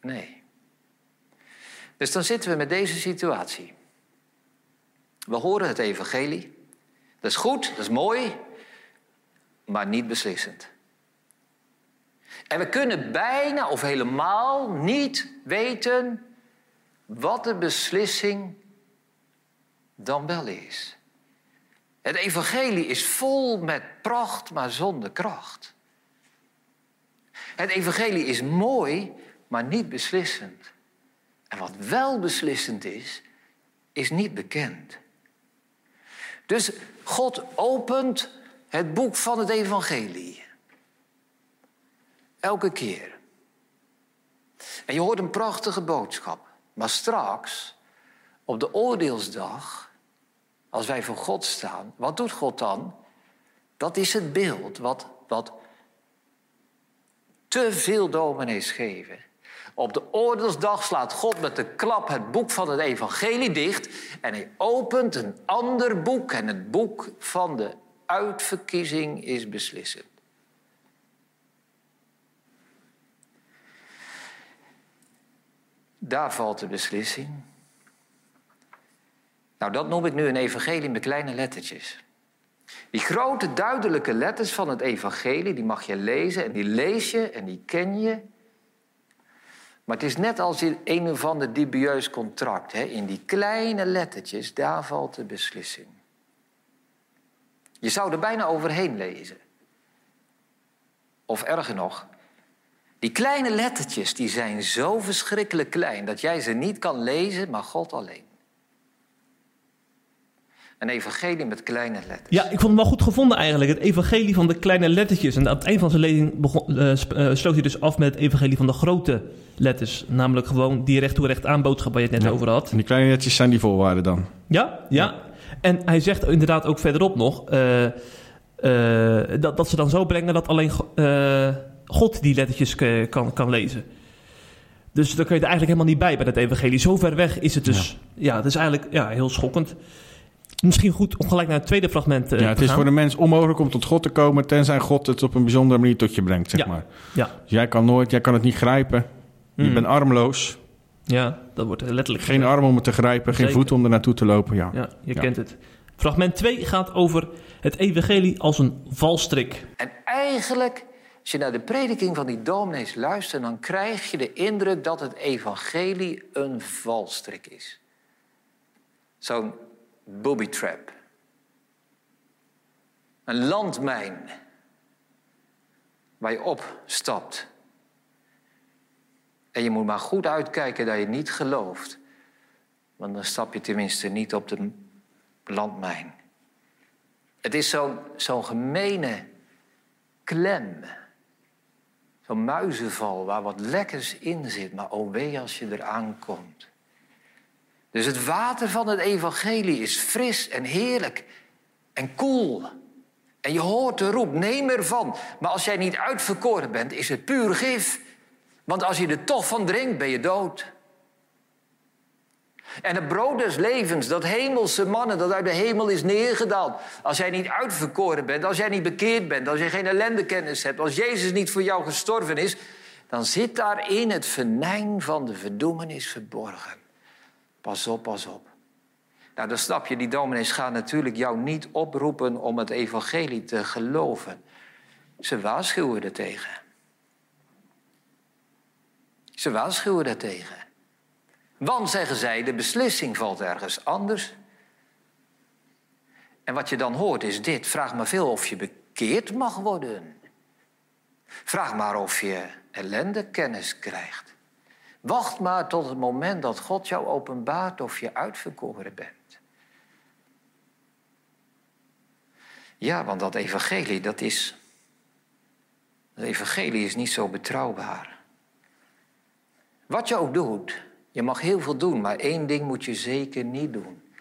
Nee. Dus dan zitten we met deze situatie. We horen het evangelie. Dat is goed, dat is mooi, maar niet beslissend. En we kunnen bijna of helemaal niet weten wat de beslissing dan wel is. Het evangelie is vol met pracht, maar zonder kracht. Het evangelie is mooi, maar niet beslissend. En wat wel beslissend is, is niet bekend. Dus God opent het boek van het evangelie. Elke keer. En je hoort een prachtige boodschap. Maar straks, op de oordeelsdag, als wij voor God staan, wat doet God dan? Dat is het beeld wat, wat te veel dominees geven. Op de oordeelsdag slaat God met de klap het boek van het evangelie dicht en hij opent een ander boek en het boek van de uitverkiezing is beslissend. Daar valt de beslissing. Nou, dat noem ik nu een evangelie met kleine lettertjes. Die grote duidelijke letters van het evangelie, die mag je lezen en die lees je en die ken je. Maar het is net als in een of ander dubieus contract. Hè? In die kleine lettertjes, daar valt de beslissing. Je zou er bijna overheen lezen. Of erger nog, die kleine lettertjes die zijn zo verschrikkelijk klein dat jij ze niet kan lezen, maar God alleen. Een evangelie met kleine letters. Ja, ik vond hem wel goed gevonden eigenlijk. Het evangelie van de kleine lettertjes. En aan het eind van zijn lezing begon, uh, sloot hij dus af met het evangelie van de grote letters. Namelijk gewoon die recht toe recht aan boodschap waar je het net over had. En die kleine lettertjes zijn die voorwaarden dan? Ja, ja. En hij zegt inderdaad ook verderop nog... Uh, uh, dat, dat ze dan zo brengen dat alleen God die lettertjes kan, kan lezen. Dus daar kun je er eigenlijk helemaal niet bij bij dat evangelie. Zo ver weg is het dus. Ja, ja het is eigenlijk ja, heel schokkend. Misschien goed om gelijk naar het tweede fragment uh, Ja, het is voor de mens onmogelijk om tot God te komen... tenzij God het op een bijzondere manier tot je brengt, zeg ja. maar. Ja. Dus jij kan nooit, jij kan het niet grijpen. Je Mm. bent armloos. Ja, dat wordt letterlijk Geen arm om het te grijpen, geen voet om er naartoe te lopen. Ja. Ja, je Ja. kent het. Fragment 2 gaat over het evangelie als een valstrik. En eigenlijk, als je naar de prediking van die dominees luistert, dan krijg je de indruk dat het evangelie een valstrik is. Zo'n booby trap. Een landmijn waar je opstapt. En je moet maar goed uitkijken dat je niet gelooft. Want dan stap je tenminste niet op de landmijn. Het is zo'n zo'n gemene klem. Zo'n muizenval waar wat lekkers in zit, maar oh wee als je eraan komt. Dus het water van het evangelie is fris en heerlijk en koel. En je hoort de roep, neem ervan. Maar als jij niet uitverkoren bent, is het puur gif. Want als je er toch van drinkt, ben je dood. En het brood des levens, dat hemelse mannen dat uit de hemel is neergedaald. Als jij niet uitverkoren bent, als jij niet bekeerd bent, als je geen ellendekennis hebt, als Jezus niet voor jou gestorven is, dan zit daarin het venijn van de verdoemenis verborgen. Pas op, pas op. Nou, dan snap je, die dominees gaan natuurlijk jou niet oproepen om het evangelie te geloven. Ze waarschuwen er tegen. Ze waarschuwen daartegen. Want, zeggen zij, de beslissing valt ergens anders. En wat je dan hoort is dit. Vraag maar veel of je bekeerd mag worden. Vraag maar of je ellende kennis krijgt. Wacht maar tot het moment dat God jou openbaart of je uitverkoren bent. Ja, want dat evangelie, dat is... Dat evangelie is niet zo betrouwbaar. Wat je ook doet, je mag heel veel doen, maar één ding moet je zeker niet doen.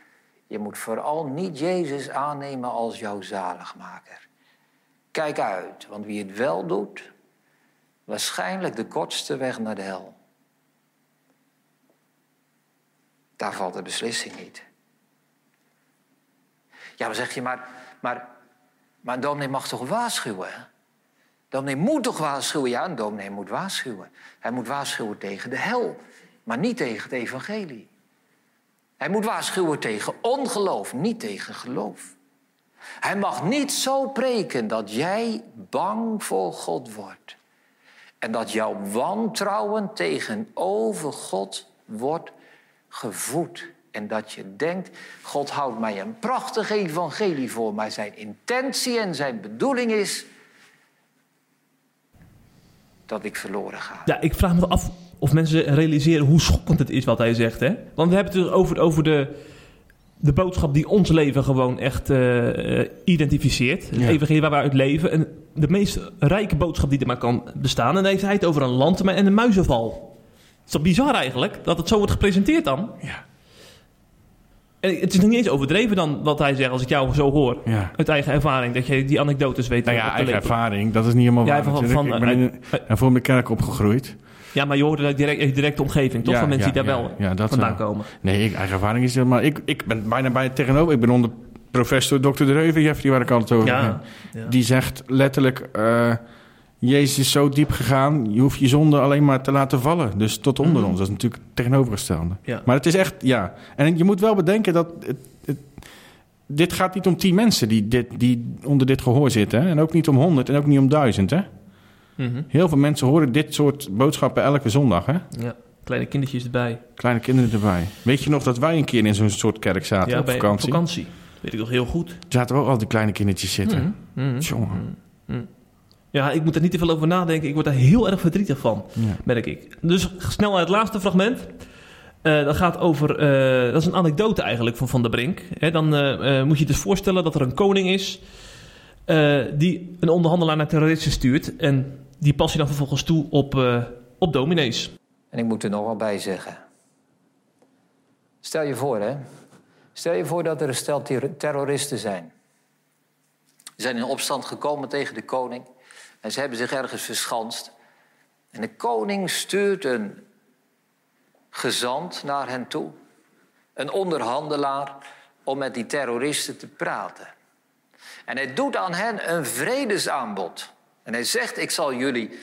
Je moet vooral niet Jezus aannemen als jouw zaligmaker. Kijk uit, want wie het wel doet, waarschijnlijk de kortste weg naar de hel. Daar valt de beslissing niet. Ja, dan zeg je, maar, maar, maar een dominee mag toch waarschuwen? Dominee moet toch waarschuwen? Ja, een dominee moet waarschuwen. Hij moet waarschuwen tegen de hel, maar niet tegen het evangelie. Hij moet waarschuwen tegen ongeloof, niet tegen geloof. Hij mag niet zo preken dat jij bang voor God wordt. En dat jouw wantrouwen tegenover God wordt gevoed. En dat je denkt, God houdt mij een prachtig evangelie voor, maar zijn intentie en zijn bedoeling is dat ik verloren ga. Ja, ik vraag me af of mensen realiseren hoe schokkend het is wat hij zegt. Hè? Want we hebben het dus over, over de, de boodschap die ons leven gewoon echt uh, identificeert. Het ja. evangelie waar we uit leven. En de meest rijke boodschap die er maar kan bestaan. En dan heeft hij het over een landtermijn en een muizenval. Het is toch bizar eigenlijk, dat het zo wordt gepresenteerd dan? Ja. En het is nog niet eens overdreven dan wat hij zegt, als ik jou zo hoor. Ja. Uit eigen ervaring, dat je die anekdotes weet. Nou ja, eigen ervaring, dat is niet helemaal Ja, waar. van- van- ik ben in, en voor mijn kerk opgegroeid. Ja, maar je hoort het uit direct, directe omgeving, toch? Ja, van mensen ja, die daar wel ja, dat vandaan wel. komen. Nee, ik, eigen ervaring is helemaal... Ik, ik ben bijna bij het tegenover. Ik ben onder professor Dr. De Reuven, Jeffrey, waar ik altijd over Ja. Die zegt letterlijk... eh, Jezus is zo diep gegaan, je hoeft je zonde alleen maar te laten vallen. Dus tot onder Mhm. ons. Dat is natuurlijk tegenovergestelde. Ja. Maar het is echt, ja. En je moet wel bedenken dat... Het, het- dit gaat niet om tien mensen die, dit, die onder dit gehoor zitten. Hè? En ook niet om honderd en ook niet om duizend. Hè? Mhm. Heel veel mensen horen dit soort boodschappen elke zondag. Hè? ja. Kleine kindertjes erbij. Kleine kinderen erbij. Weet je nog dat wij een keer in zo'n soort kerk zaten ja, op bij- vakantie? vakantie. Weet ik nog heel goed. Zaten ook al die kleine kindertjes zitten. Mhm. Mhm. Jongen. Ja, ik moet er niet te veel over nadenken. Ik word daar heel erg verdrietig van, Ja. merk ik. Dus snel naar het laatste fragment. Eh, dat gaat over, eh, dat is een anekdote eigenlijk van Van der Brink. Hè, dan eh, eh, moet je je dus voorstellen dat er een koning is... eh, die een onderhandelaar naar terroristen stuurt... en die past hij dan vervolgens toe op, eh, op dominees. En ik moet er nog wel bij zeggen. Stel je voor, hè. Stel je voor dat er een stel ter- terroristen zijn. Ze zijn in opstand gekomen tegen de koning. En ze hebben zich ergens verschanst. En de koning stuurt een gezant naar hen toe. Een onderhandelaar om met die terroristen te praten. En hij doet aan hen een vredesaanbod. En hij zegt, ik zal jullie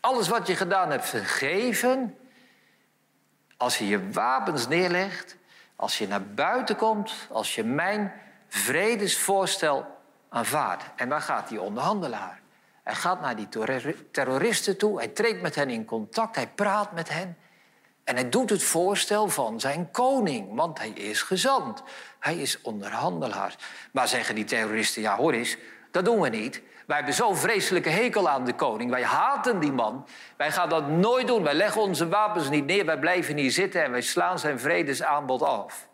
alles wat je gedaan hebt vergeven... als je je wapens neerlegt, als je naar buiten komt... als je mijn vredesvoorstel aanvaardt. En waar gaat die onderhandelaar? Hij gaat naar die terror- terroristen toe, hij treedt met hen in contact, hij praat met hen... En hij doet het voorstel van zijn koning, want hij is gezant. Hij is onderhandelaar. Maar zeggen die terroristen, ja hoor eens, dat doen we niet. Wij hebben zo'n vreselijke hekel aan de koning. Wij haten die man. Wij gaan dat nooit doen. Wij leggen onze wapens niet neer. Wij blijven hier zitten en wij slaan zijn vredesaanbod af.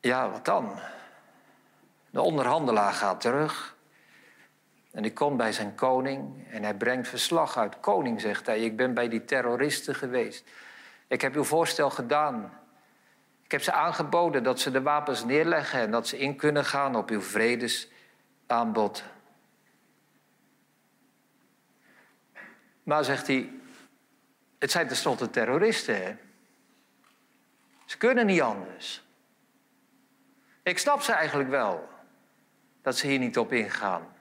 Ja, wat dan? De onderhandelaar gaat terug. En die komt bij zijn koning en hij brengt verslag uit. Koning, zegt hij, ik ben bij die terroristen geweest. Ik heb uw voorstel gedaan. Ik heb ze aangeboden dat ze de wapens neerleggen en dat ze in kunnen gaan op uw vredesaanbod. Maar zegt hij, het zijn tenslotte terroristen, hè? Ze kunnen niet anders. Ik snap ze eigenlijk wel dat ze hier niet op ingaan.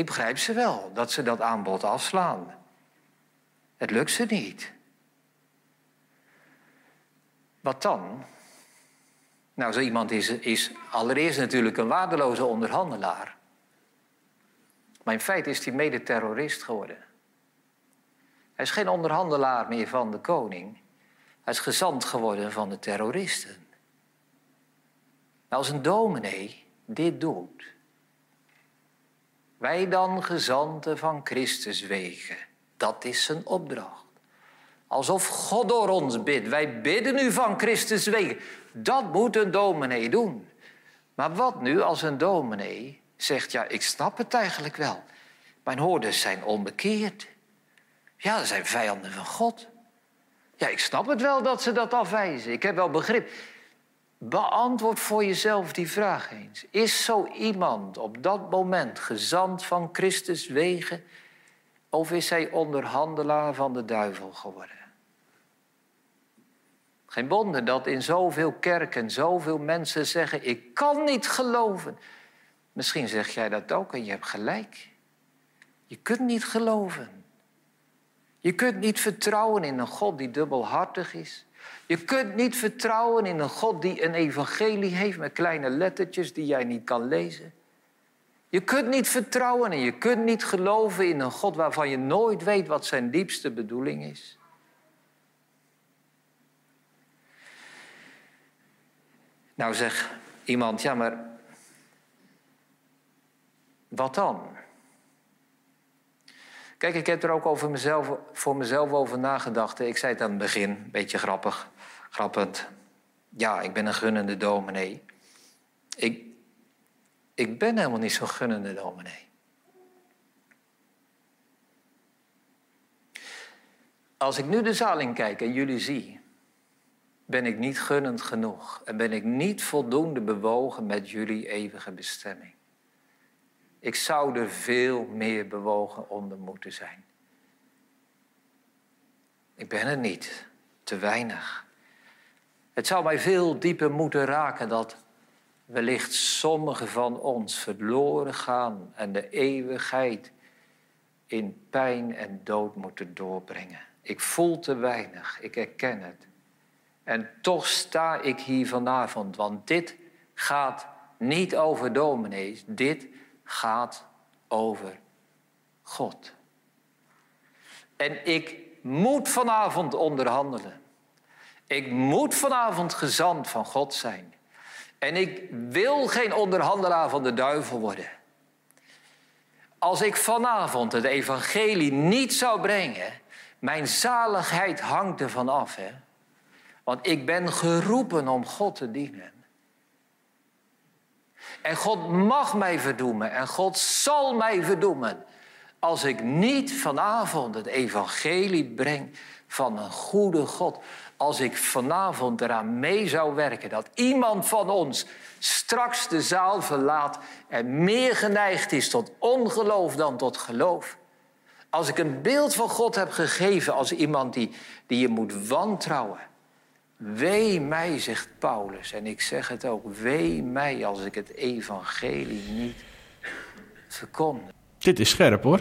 Ik begrijp ze wel dat ze dat aanbod afslaan. Het lukt ze niet. Wat dan? Nou, zo iemand is, is allereerst natuurlijk een waardeloze onderhandelaar. Maar in feite is hij mede-terrorist geworden. Hij is geen onderhandelaar meer van de koning. Hij is gezant geworden van de terroristen. Nou, als een dominee dit doet, wij dan gezanten van Christus wegen, dat is zijn opdracht. Alsof God door ons bidt. Wij bidden nu van Christus wegen. Dat moet een dominee doen. Maar wat nu als een dominee zegt, ja, ik snap het eigenlijk wel. Mijn hoorders zijn onbekeerd. Ja, ze zijn vijanden van God. Ja, ik snap het wel dat ze dat afwijzen. Ik heb wel begrip. Beantwoord voor jezelf die vraag eens. Is zo iemand op dat moment gezant van Christus wegen... of is hij onderhandelaar van de duivel geworden? Geen wonder dat in zoveel kerken zoveel mensen zeggen: Ik kan niet geloven. Misschien zeg jij dat ook en je hebt gelijk. Je kunt niet geloven. Je kunt niet vertrouwen in een God die dubbelhartig is. Je kunt niet vertrouwen in een God die een evangelie heeft met kleine lettertjes die jij niet kan lezen. Je kunt niet vertrouwen en je kunt niet geloven in een God waarvan je nooit weet wat zijn diepste bedoeling is. Nou zeg iemand, ja maar wat dan? Kijk, ik heb er ook over mezelf, voor mezelf over nagedacht. Ik zei het aan het begin, een beetje grappig, grappend. Ja, ik ben een gunnende dominee. Ik, ik ben helemaal niet zo'n gunnende dominee. Als ik nu de zaal in kijk en jullie zie, ben ik niet gunnend genoeg en ben ik niet voldoende bewogen met jullie eeuwige bestemming. Ik zou er veel meer bewogen onder moeten zijn. Ik ben er niet, te weinig. Het zou mij veel dieper moeten raken dat wellicht sommigen van ons verloren gaan en de eeuwigheid in pijn en dood moeten doorbrengen. Ik voel te weinig, ik erken het. En toch sta ik hier vanavond, want dit gaat niet over dominees, dit gaat over God. En ik moet vanavond onderhandelen. Ik moet vanavond gezant van God zijn. En ik wil geen onderhandelaar van de duivel worden. Als ik vanavond het evangelie niet zou brengen, mijn zaligheid hangt ervan af. Hè? Want ik ben geroepen om God te dienen. En God mag mij verdoemen en God zal mij verdoemen als ik niet vanavond het evangelie breng van een goede God. Als ik vanavond eraan mee zou werken dat iemand van ons straks de zaal verlaat en meer geneigd is tot ongeloof dan tot geloof. Als ik een beeld van God heb gegeven als iemand die, die je moet wantrouwen. Wee mij, zegt Paulus, en ik zeg het ook, wee mij als ik het evangelie niet verkondig. Dit is scherp hoor.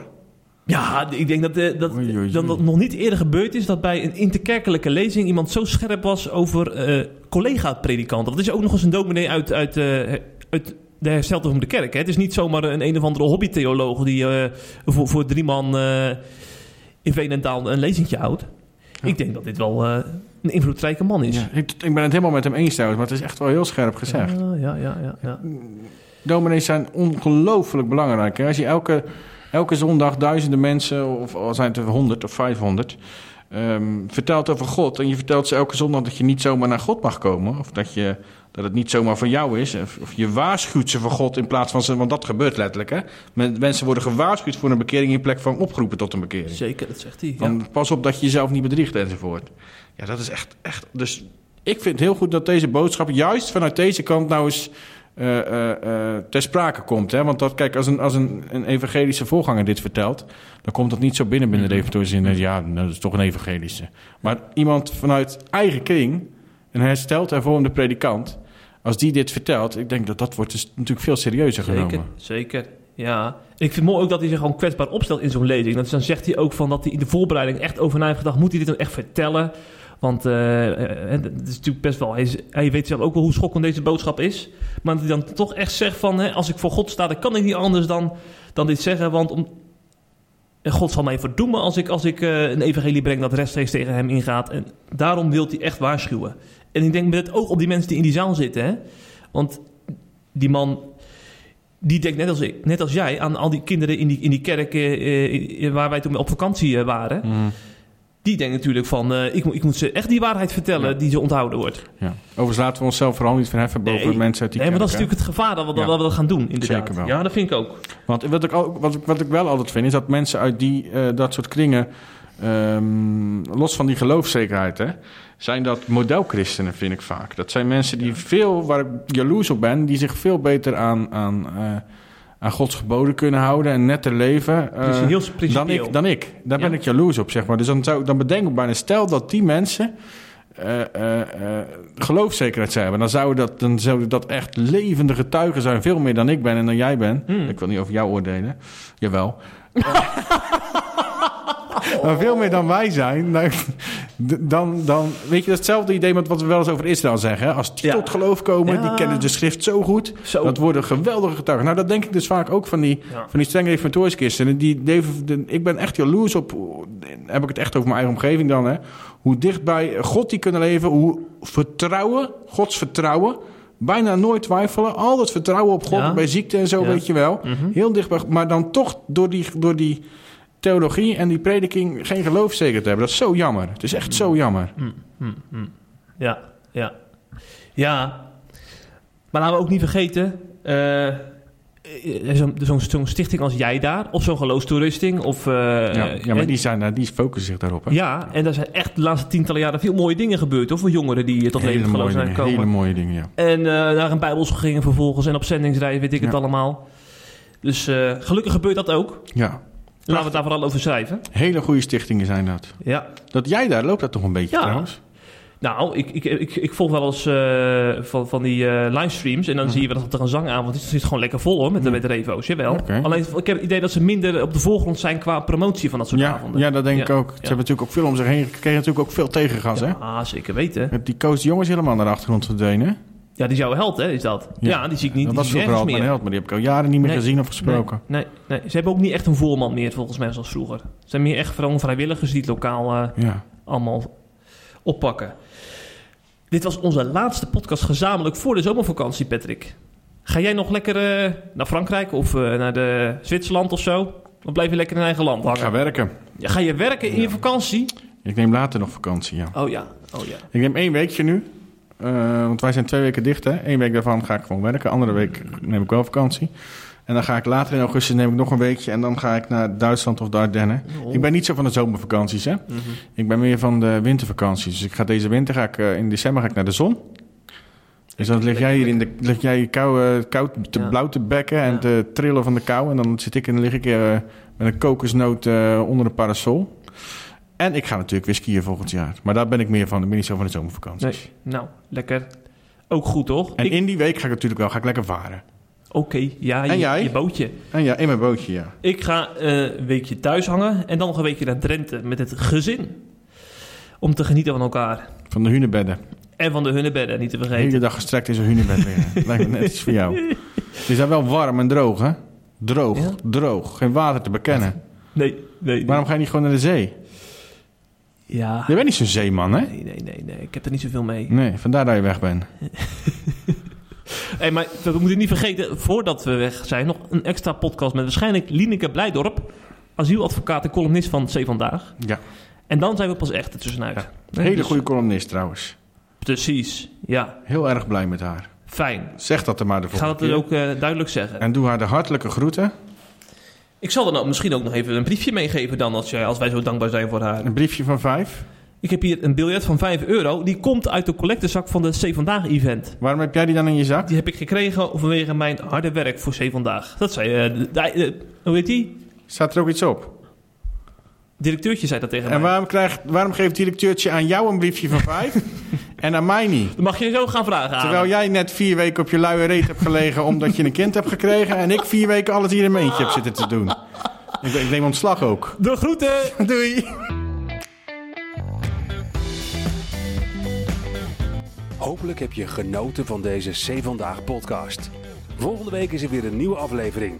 Ja, ik denk dat, eh, dat, Oei, oei, oei. dat dat nog niet eerder gebeurd is dat bij een interkerkelijke lezing iemand zo scherp was over eh, collega-predikanten. Dat is ook nog eens een dominee uit, uit, eh, uit de hersteltoekomende kerk. Hè? Het is niet zomaar een een of andere hobbytheoloog die eh, voor, voor drie man eh, in Veenendaal een lezingje houdt. Ik denk dat dit wel eh, een invloedrijke man is. Ja, ik, ik ben het helemaal met hem eens trouwens, maar het is echt wel heel scherp gezegd. Ja, ja, ja, ja, ja. Dominees zijn ongelooflijk belangrijk. Hè? Als je elke, elke zondag duizenden mensen, of al zijn het er 100 of 500, ehm, vertelt over God. En je vertelt ze elke zondag dat je niet zomaar naar God mag komen. Of dat, je, dat het niet zomaar van jou is. Of, of je waarschuwt ze voor God in plaats van ze. Want dat gebeurt letterlijk. Hè? Men- Mensen worden gewaarschuwd voor een bekering in plek van opgeroepen tot een bekering. Zeker, dat zegt hij. Ja. Van pas op dat je jezelf niet bedriegt enzovoort. Ja, dat is echt, echt. Dus ik vind het heel goed dat deze boodschap juist vanuit deze kant nou eens ter sprake komt. Hè? Want dat, kijk, als, een, als een, een evangelische voorganger dit vertelt, dan komt dat niet zo binnen binnen de reformatorische zin. Ja, nou, dat is toch een evangelische. Maar iemand vanuit eigen kring, een hersteld hervormde predikant, als die dit vertelt, ik denk dat dat wordt dus natuurlijk veel serieuzer Zeker, genomen. zeker. Ja. Ik vind het mooi ook dat hij zich gewoon kwetsbaar opstelt in zo'n lezing. Dat, dan zegt hij ook van dat hij in de voorbereiding echt over na heeft gedacht. Moet hij dit nou echt vertellen? Want eh, eh, het is natuurlijk best wel... Hij, weet zelf ook wel hoe schokkend deze boodschap is. Maar dat hij dan toch echt zegt van... Hè, als ik voor God sta, dan kan ik niet anders dan, dan dit zeggen. Want om, God zal mij verdoemen als ik, als ik eh, een evangelie breng dat rechtstreeks tegen hem ingaat. En daarom wil hij echt waarschuwen. En ik denk met het oog op die mensen die in die zaal zitten. Hè? Want die man, die denkt net als, ik, net als jij aan al die kinderen in die, in die kerk eh, eh, waar wij toen op vakantie eh, waren. Mm, Die denken natuurlijk van, eh, ik, moet- ik moet ze echt die waarheid vertellen Ja. die ze onthouden wordt. ja. Overigens laten we onszelf vooral niet verheffen boven Nee. mensen uit die Nee, maar dat is hè. natuurlijk het gevaar dat we, Ja. dat we dat gaan doen, inderdaad. Zeker wel. Ja, dat vind ik ook. Want wat ik, ook, wat, ik, wat ik wel altijd vind, is dat mensen uit die, eh, dat soort kringen, ehm, los van die geloofszekerheid, hè, zijn dat modelchristenen, vind ik vaak. Dat zijn mensen die veel, waar ik jaloers op ben, die zich veel beter aan, aan, eh, aan Gods geboden kunnen houden en netter leven. eh, heel dan ik, dan ik. Daar ben ik jaloers op, zeg maar. Dus dan, zou, dan bedenk ik bijna, stel dat die mensen eh, eh, eh, geloofszekerheid zijn hebben. Dan zouden dat, dan zouden dat echt levende getuigen zijn. Veel meer dan ik ben en dan jij bent. Hmm. Ik wil niet over jou oordelen. Jawel. maar veel meer dan wij zijn. Dan, dan, dan weet je, hetzelfde idee met wat we wel eens over Israël zeggen. Als die Ja. tot geloof komen, Ja. die kennen de schrift zo goed. Zo. Dat worden geweldige getuigen. Nou, dat denk ik dus vaak ook van die, Ja. van die streng reformatorische christenen. Die, ik ben echt jaloers op, heb ik het echt over mijn eigen omgeving dan, hè. Hoe dichtbij God die kunnen leven, hoe vertrouwen, Gods vertrouwen, bijna nooit twijfelen. Al dat vertrouwen op God Ja. bij ziekte en zo, Ja. weet je wel. Mhm. Heel dichtbij, maar dan toch door die, door die theologie en die prediking geen geloofszekerheid hebben. Dat is zo jammer. Het is echt zo jammer. Hm, hm, hm. Ja, ja. Ja. Maar laten we ook niet vergeten... eh, eh, zo'n stichting als jij daar, of zo'n geloofstoerusting, of... eh, Ja, ja maar en- die, zijn, die focussen zich daarop. Hè. Ja, en daar zijn echt de laatste tientallen jaren veel mooie dingen gebeurd, hoor, voor jongeren die eh, tot leven geloof zijn gekomen. hele mooie dingen, ja. En eh, naar een bijbelschool gingen vervolgens en op zendingsreis, weet ik het allemaal. Dus eh, gelukkig gebeurt dat ook. Ja, Laten we het daar vooral over schrijven. hele goede stichtingen zijn dat. Ja. Dat jij daar loopt dat toch een beetje Ja. trouwens? Nou, ik, ik, ik, ik volg wel eens eh, van, van die eh, livestreams. En dan Mhm. zie je wel dat er een zangavond is. Het zit gewoon lekker vol hoor, met de, met de revo's. Jawel. Alleen, ik heb het idee dat ze minder op de voorgrond zijn qua promotie van dat soort Ja, avonden. ja, dat denk Ja. ik ook. Ze hebben natuurlijk ook veel om zich heen. Ze kregen natuurlijk ook veel tegengas, hè? Ja, zeker weten. Die Koos de Jong is helemaal naar de achtergrond verdwenen. Ja, die jouw held, hè, is dat? Ja, die zie ik niet. Dat was vroeger al mijn held, maar die heb ik al jaren niet meer Nee. gezien of gesproken. Nee, nee, nee, ze hebben ook niet echt een voorman meer, volgens mij, zoals vroeger. Het zijn meer echt gewoon vrijwilligers die het lokaal eh, Ja. allemaal oppakken. Dit was onze laatste podcast gezamenlijk voor de zomervakantie, Patrick. Ga jij nog lekker eh, naar Frankrijk of eh, naar de Zwitserland of zo? Of blijf je lekker in eigen land Ik ga hangen? werken. Ja, ga je werken in je vakantie? Ik neem later nog vakantie, ja. Oh ja, oh ja. Ik neem één weekje nu. Eh, want wij zijn twee weken dicht, hè. Eén week daarvan ga ik gewoon werken. Andere week neem ik wel vakantie. En dan ga ik later in augustus neem ik nog een weekje. En dan ga ik naar Duitsland of de Ardennen. Oh. Ik ben niet zo van de zomervakanties, hè. Mhm. Ik ben meer van de wintervakanties. Dus ik ga deze winter, ga ik, eh, in december ga ik naar de zon. Dus dan lig jij hier in de, lig jij kou, koud te Ja. blauw te bekken en Ja. te trillen van de kou. En dan zit ik en dan lig ik eh, met een kokosnoot onder de parasol. En ik ga natuurlijk weer skiën volgend jaar. Maar daar ben ik meer van. Ik ben niet zo van de zomervakanties. Nee, nou, lekker. Ook goed, toch? En Ik- in die week ga ik natuurlijk wel ga ik lekker varen. Oké, ja, je, En jij? je bootje. En ja, in mijn bootje, ja. Ik ga eh, een weekje thuis hangen en dan nog een weekje naar Drenthe met het gezin. Om te genieten van elkaar. Van de hunebedden. En van de hunnebedden, niet te De vergeten. hele dag gestrekt in zo'n hunebed weer. Lijkt me net iets voor jou. Het is daar wel warm en droog, hè? Droog, Ja? droog. Geen water te bekennen. Nee, nee. nee. Waarom ga je niet gewoon naar de zee? Ja. Je bent niet zo'n zeeman, hè? Nee, nee, nee, nee. Ik heb er niet zoveel mee. Nee, vandaar dat je weg bent. Hey, maar we moeten niet vergeten, voordat we weg zijn, nog een extra podcast met waarschijnlijk Lineke Blijdorp. Asieladvocaat en columnist van C Vandaag. Ja. En dan zijn we pas echt er tussenuit. Ja. Nee, Hele dus- goede columnist trouwens. Precies, ja. Heel erg blij met haar. Fijn. Zeg dat er maar de Ik ga volgende dat keer. ook eh, duidelijk zeggen. En doe haar de hartelijke groeten. Ik zal er nou misschien ook nog even een briefje meegeven dan, als, jij, als wij zo dankbaar zijn voor haar. Een briefje van vijf. Ik heb hier een biljet van 5 euro. Die komt uit de collectezak van de C Vandaag event. Waarom heb jij die dan in je zak? Die heb ik gekregen vanwege mijn harde werk voor C Vandaag. Dat zei, eh, de- de- de- hoe heet die? Staat er ook iets op? Directeurtje zei dat tegen En mij. waarom, krijgt, waarom geeft directeurtje aan jou een briefje van vijf? En aan mij niet. Dan mag je zo gaan vragen aan Terwijl jij net vier weken op je luie reet hebt gelegen omdat je een kind hebt gekregen. En ik vier weken alles hier in mijn eentje heb zitten te doen. Ik, ik neem ontslag ook. De groeten! Doei. Hopelijk heb je genoten van deze C Vandaag podcast. Volgende week is er weer een nieuwe aflevering.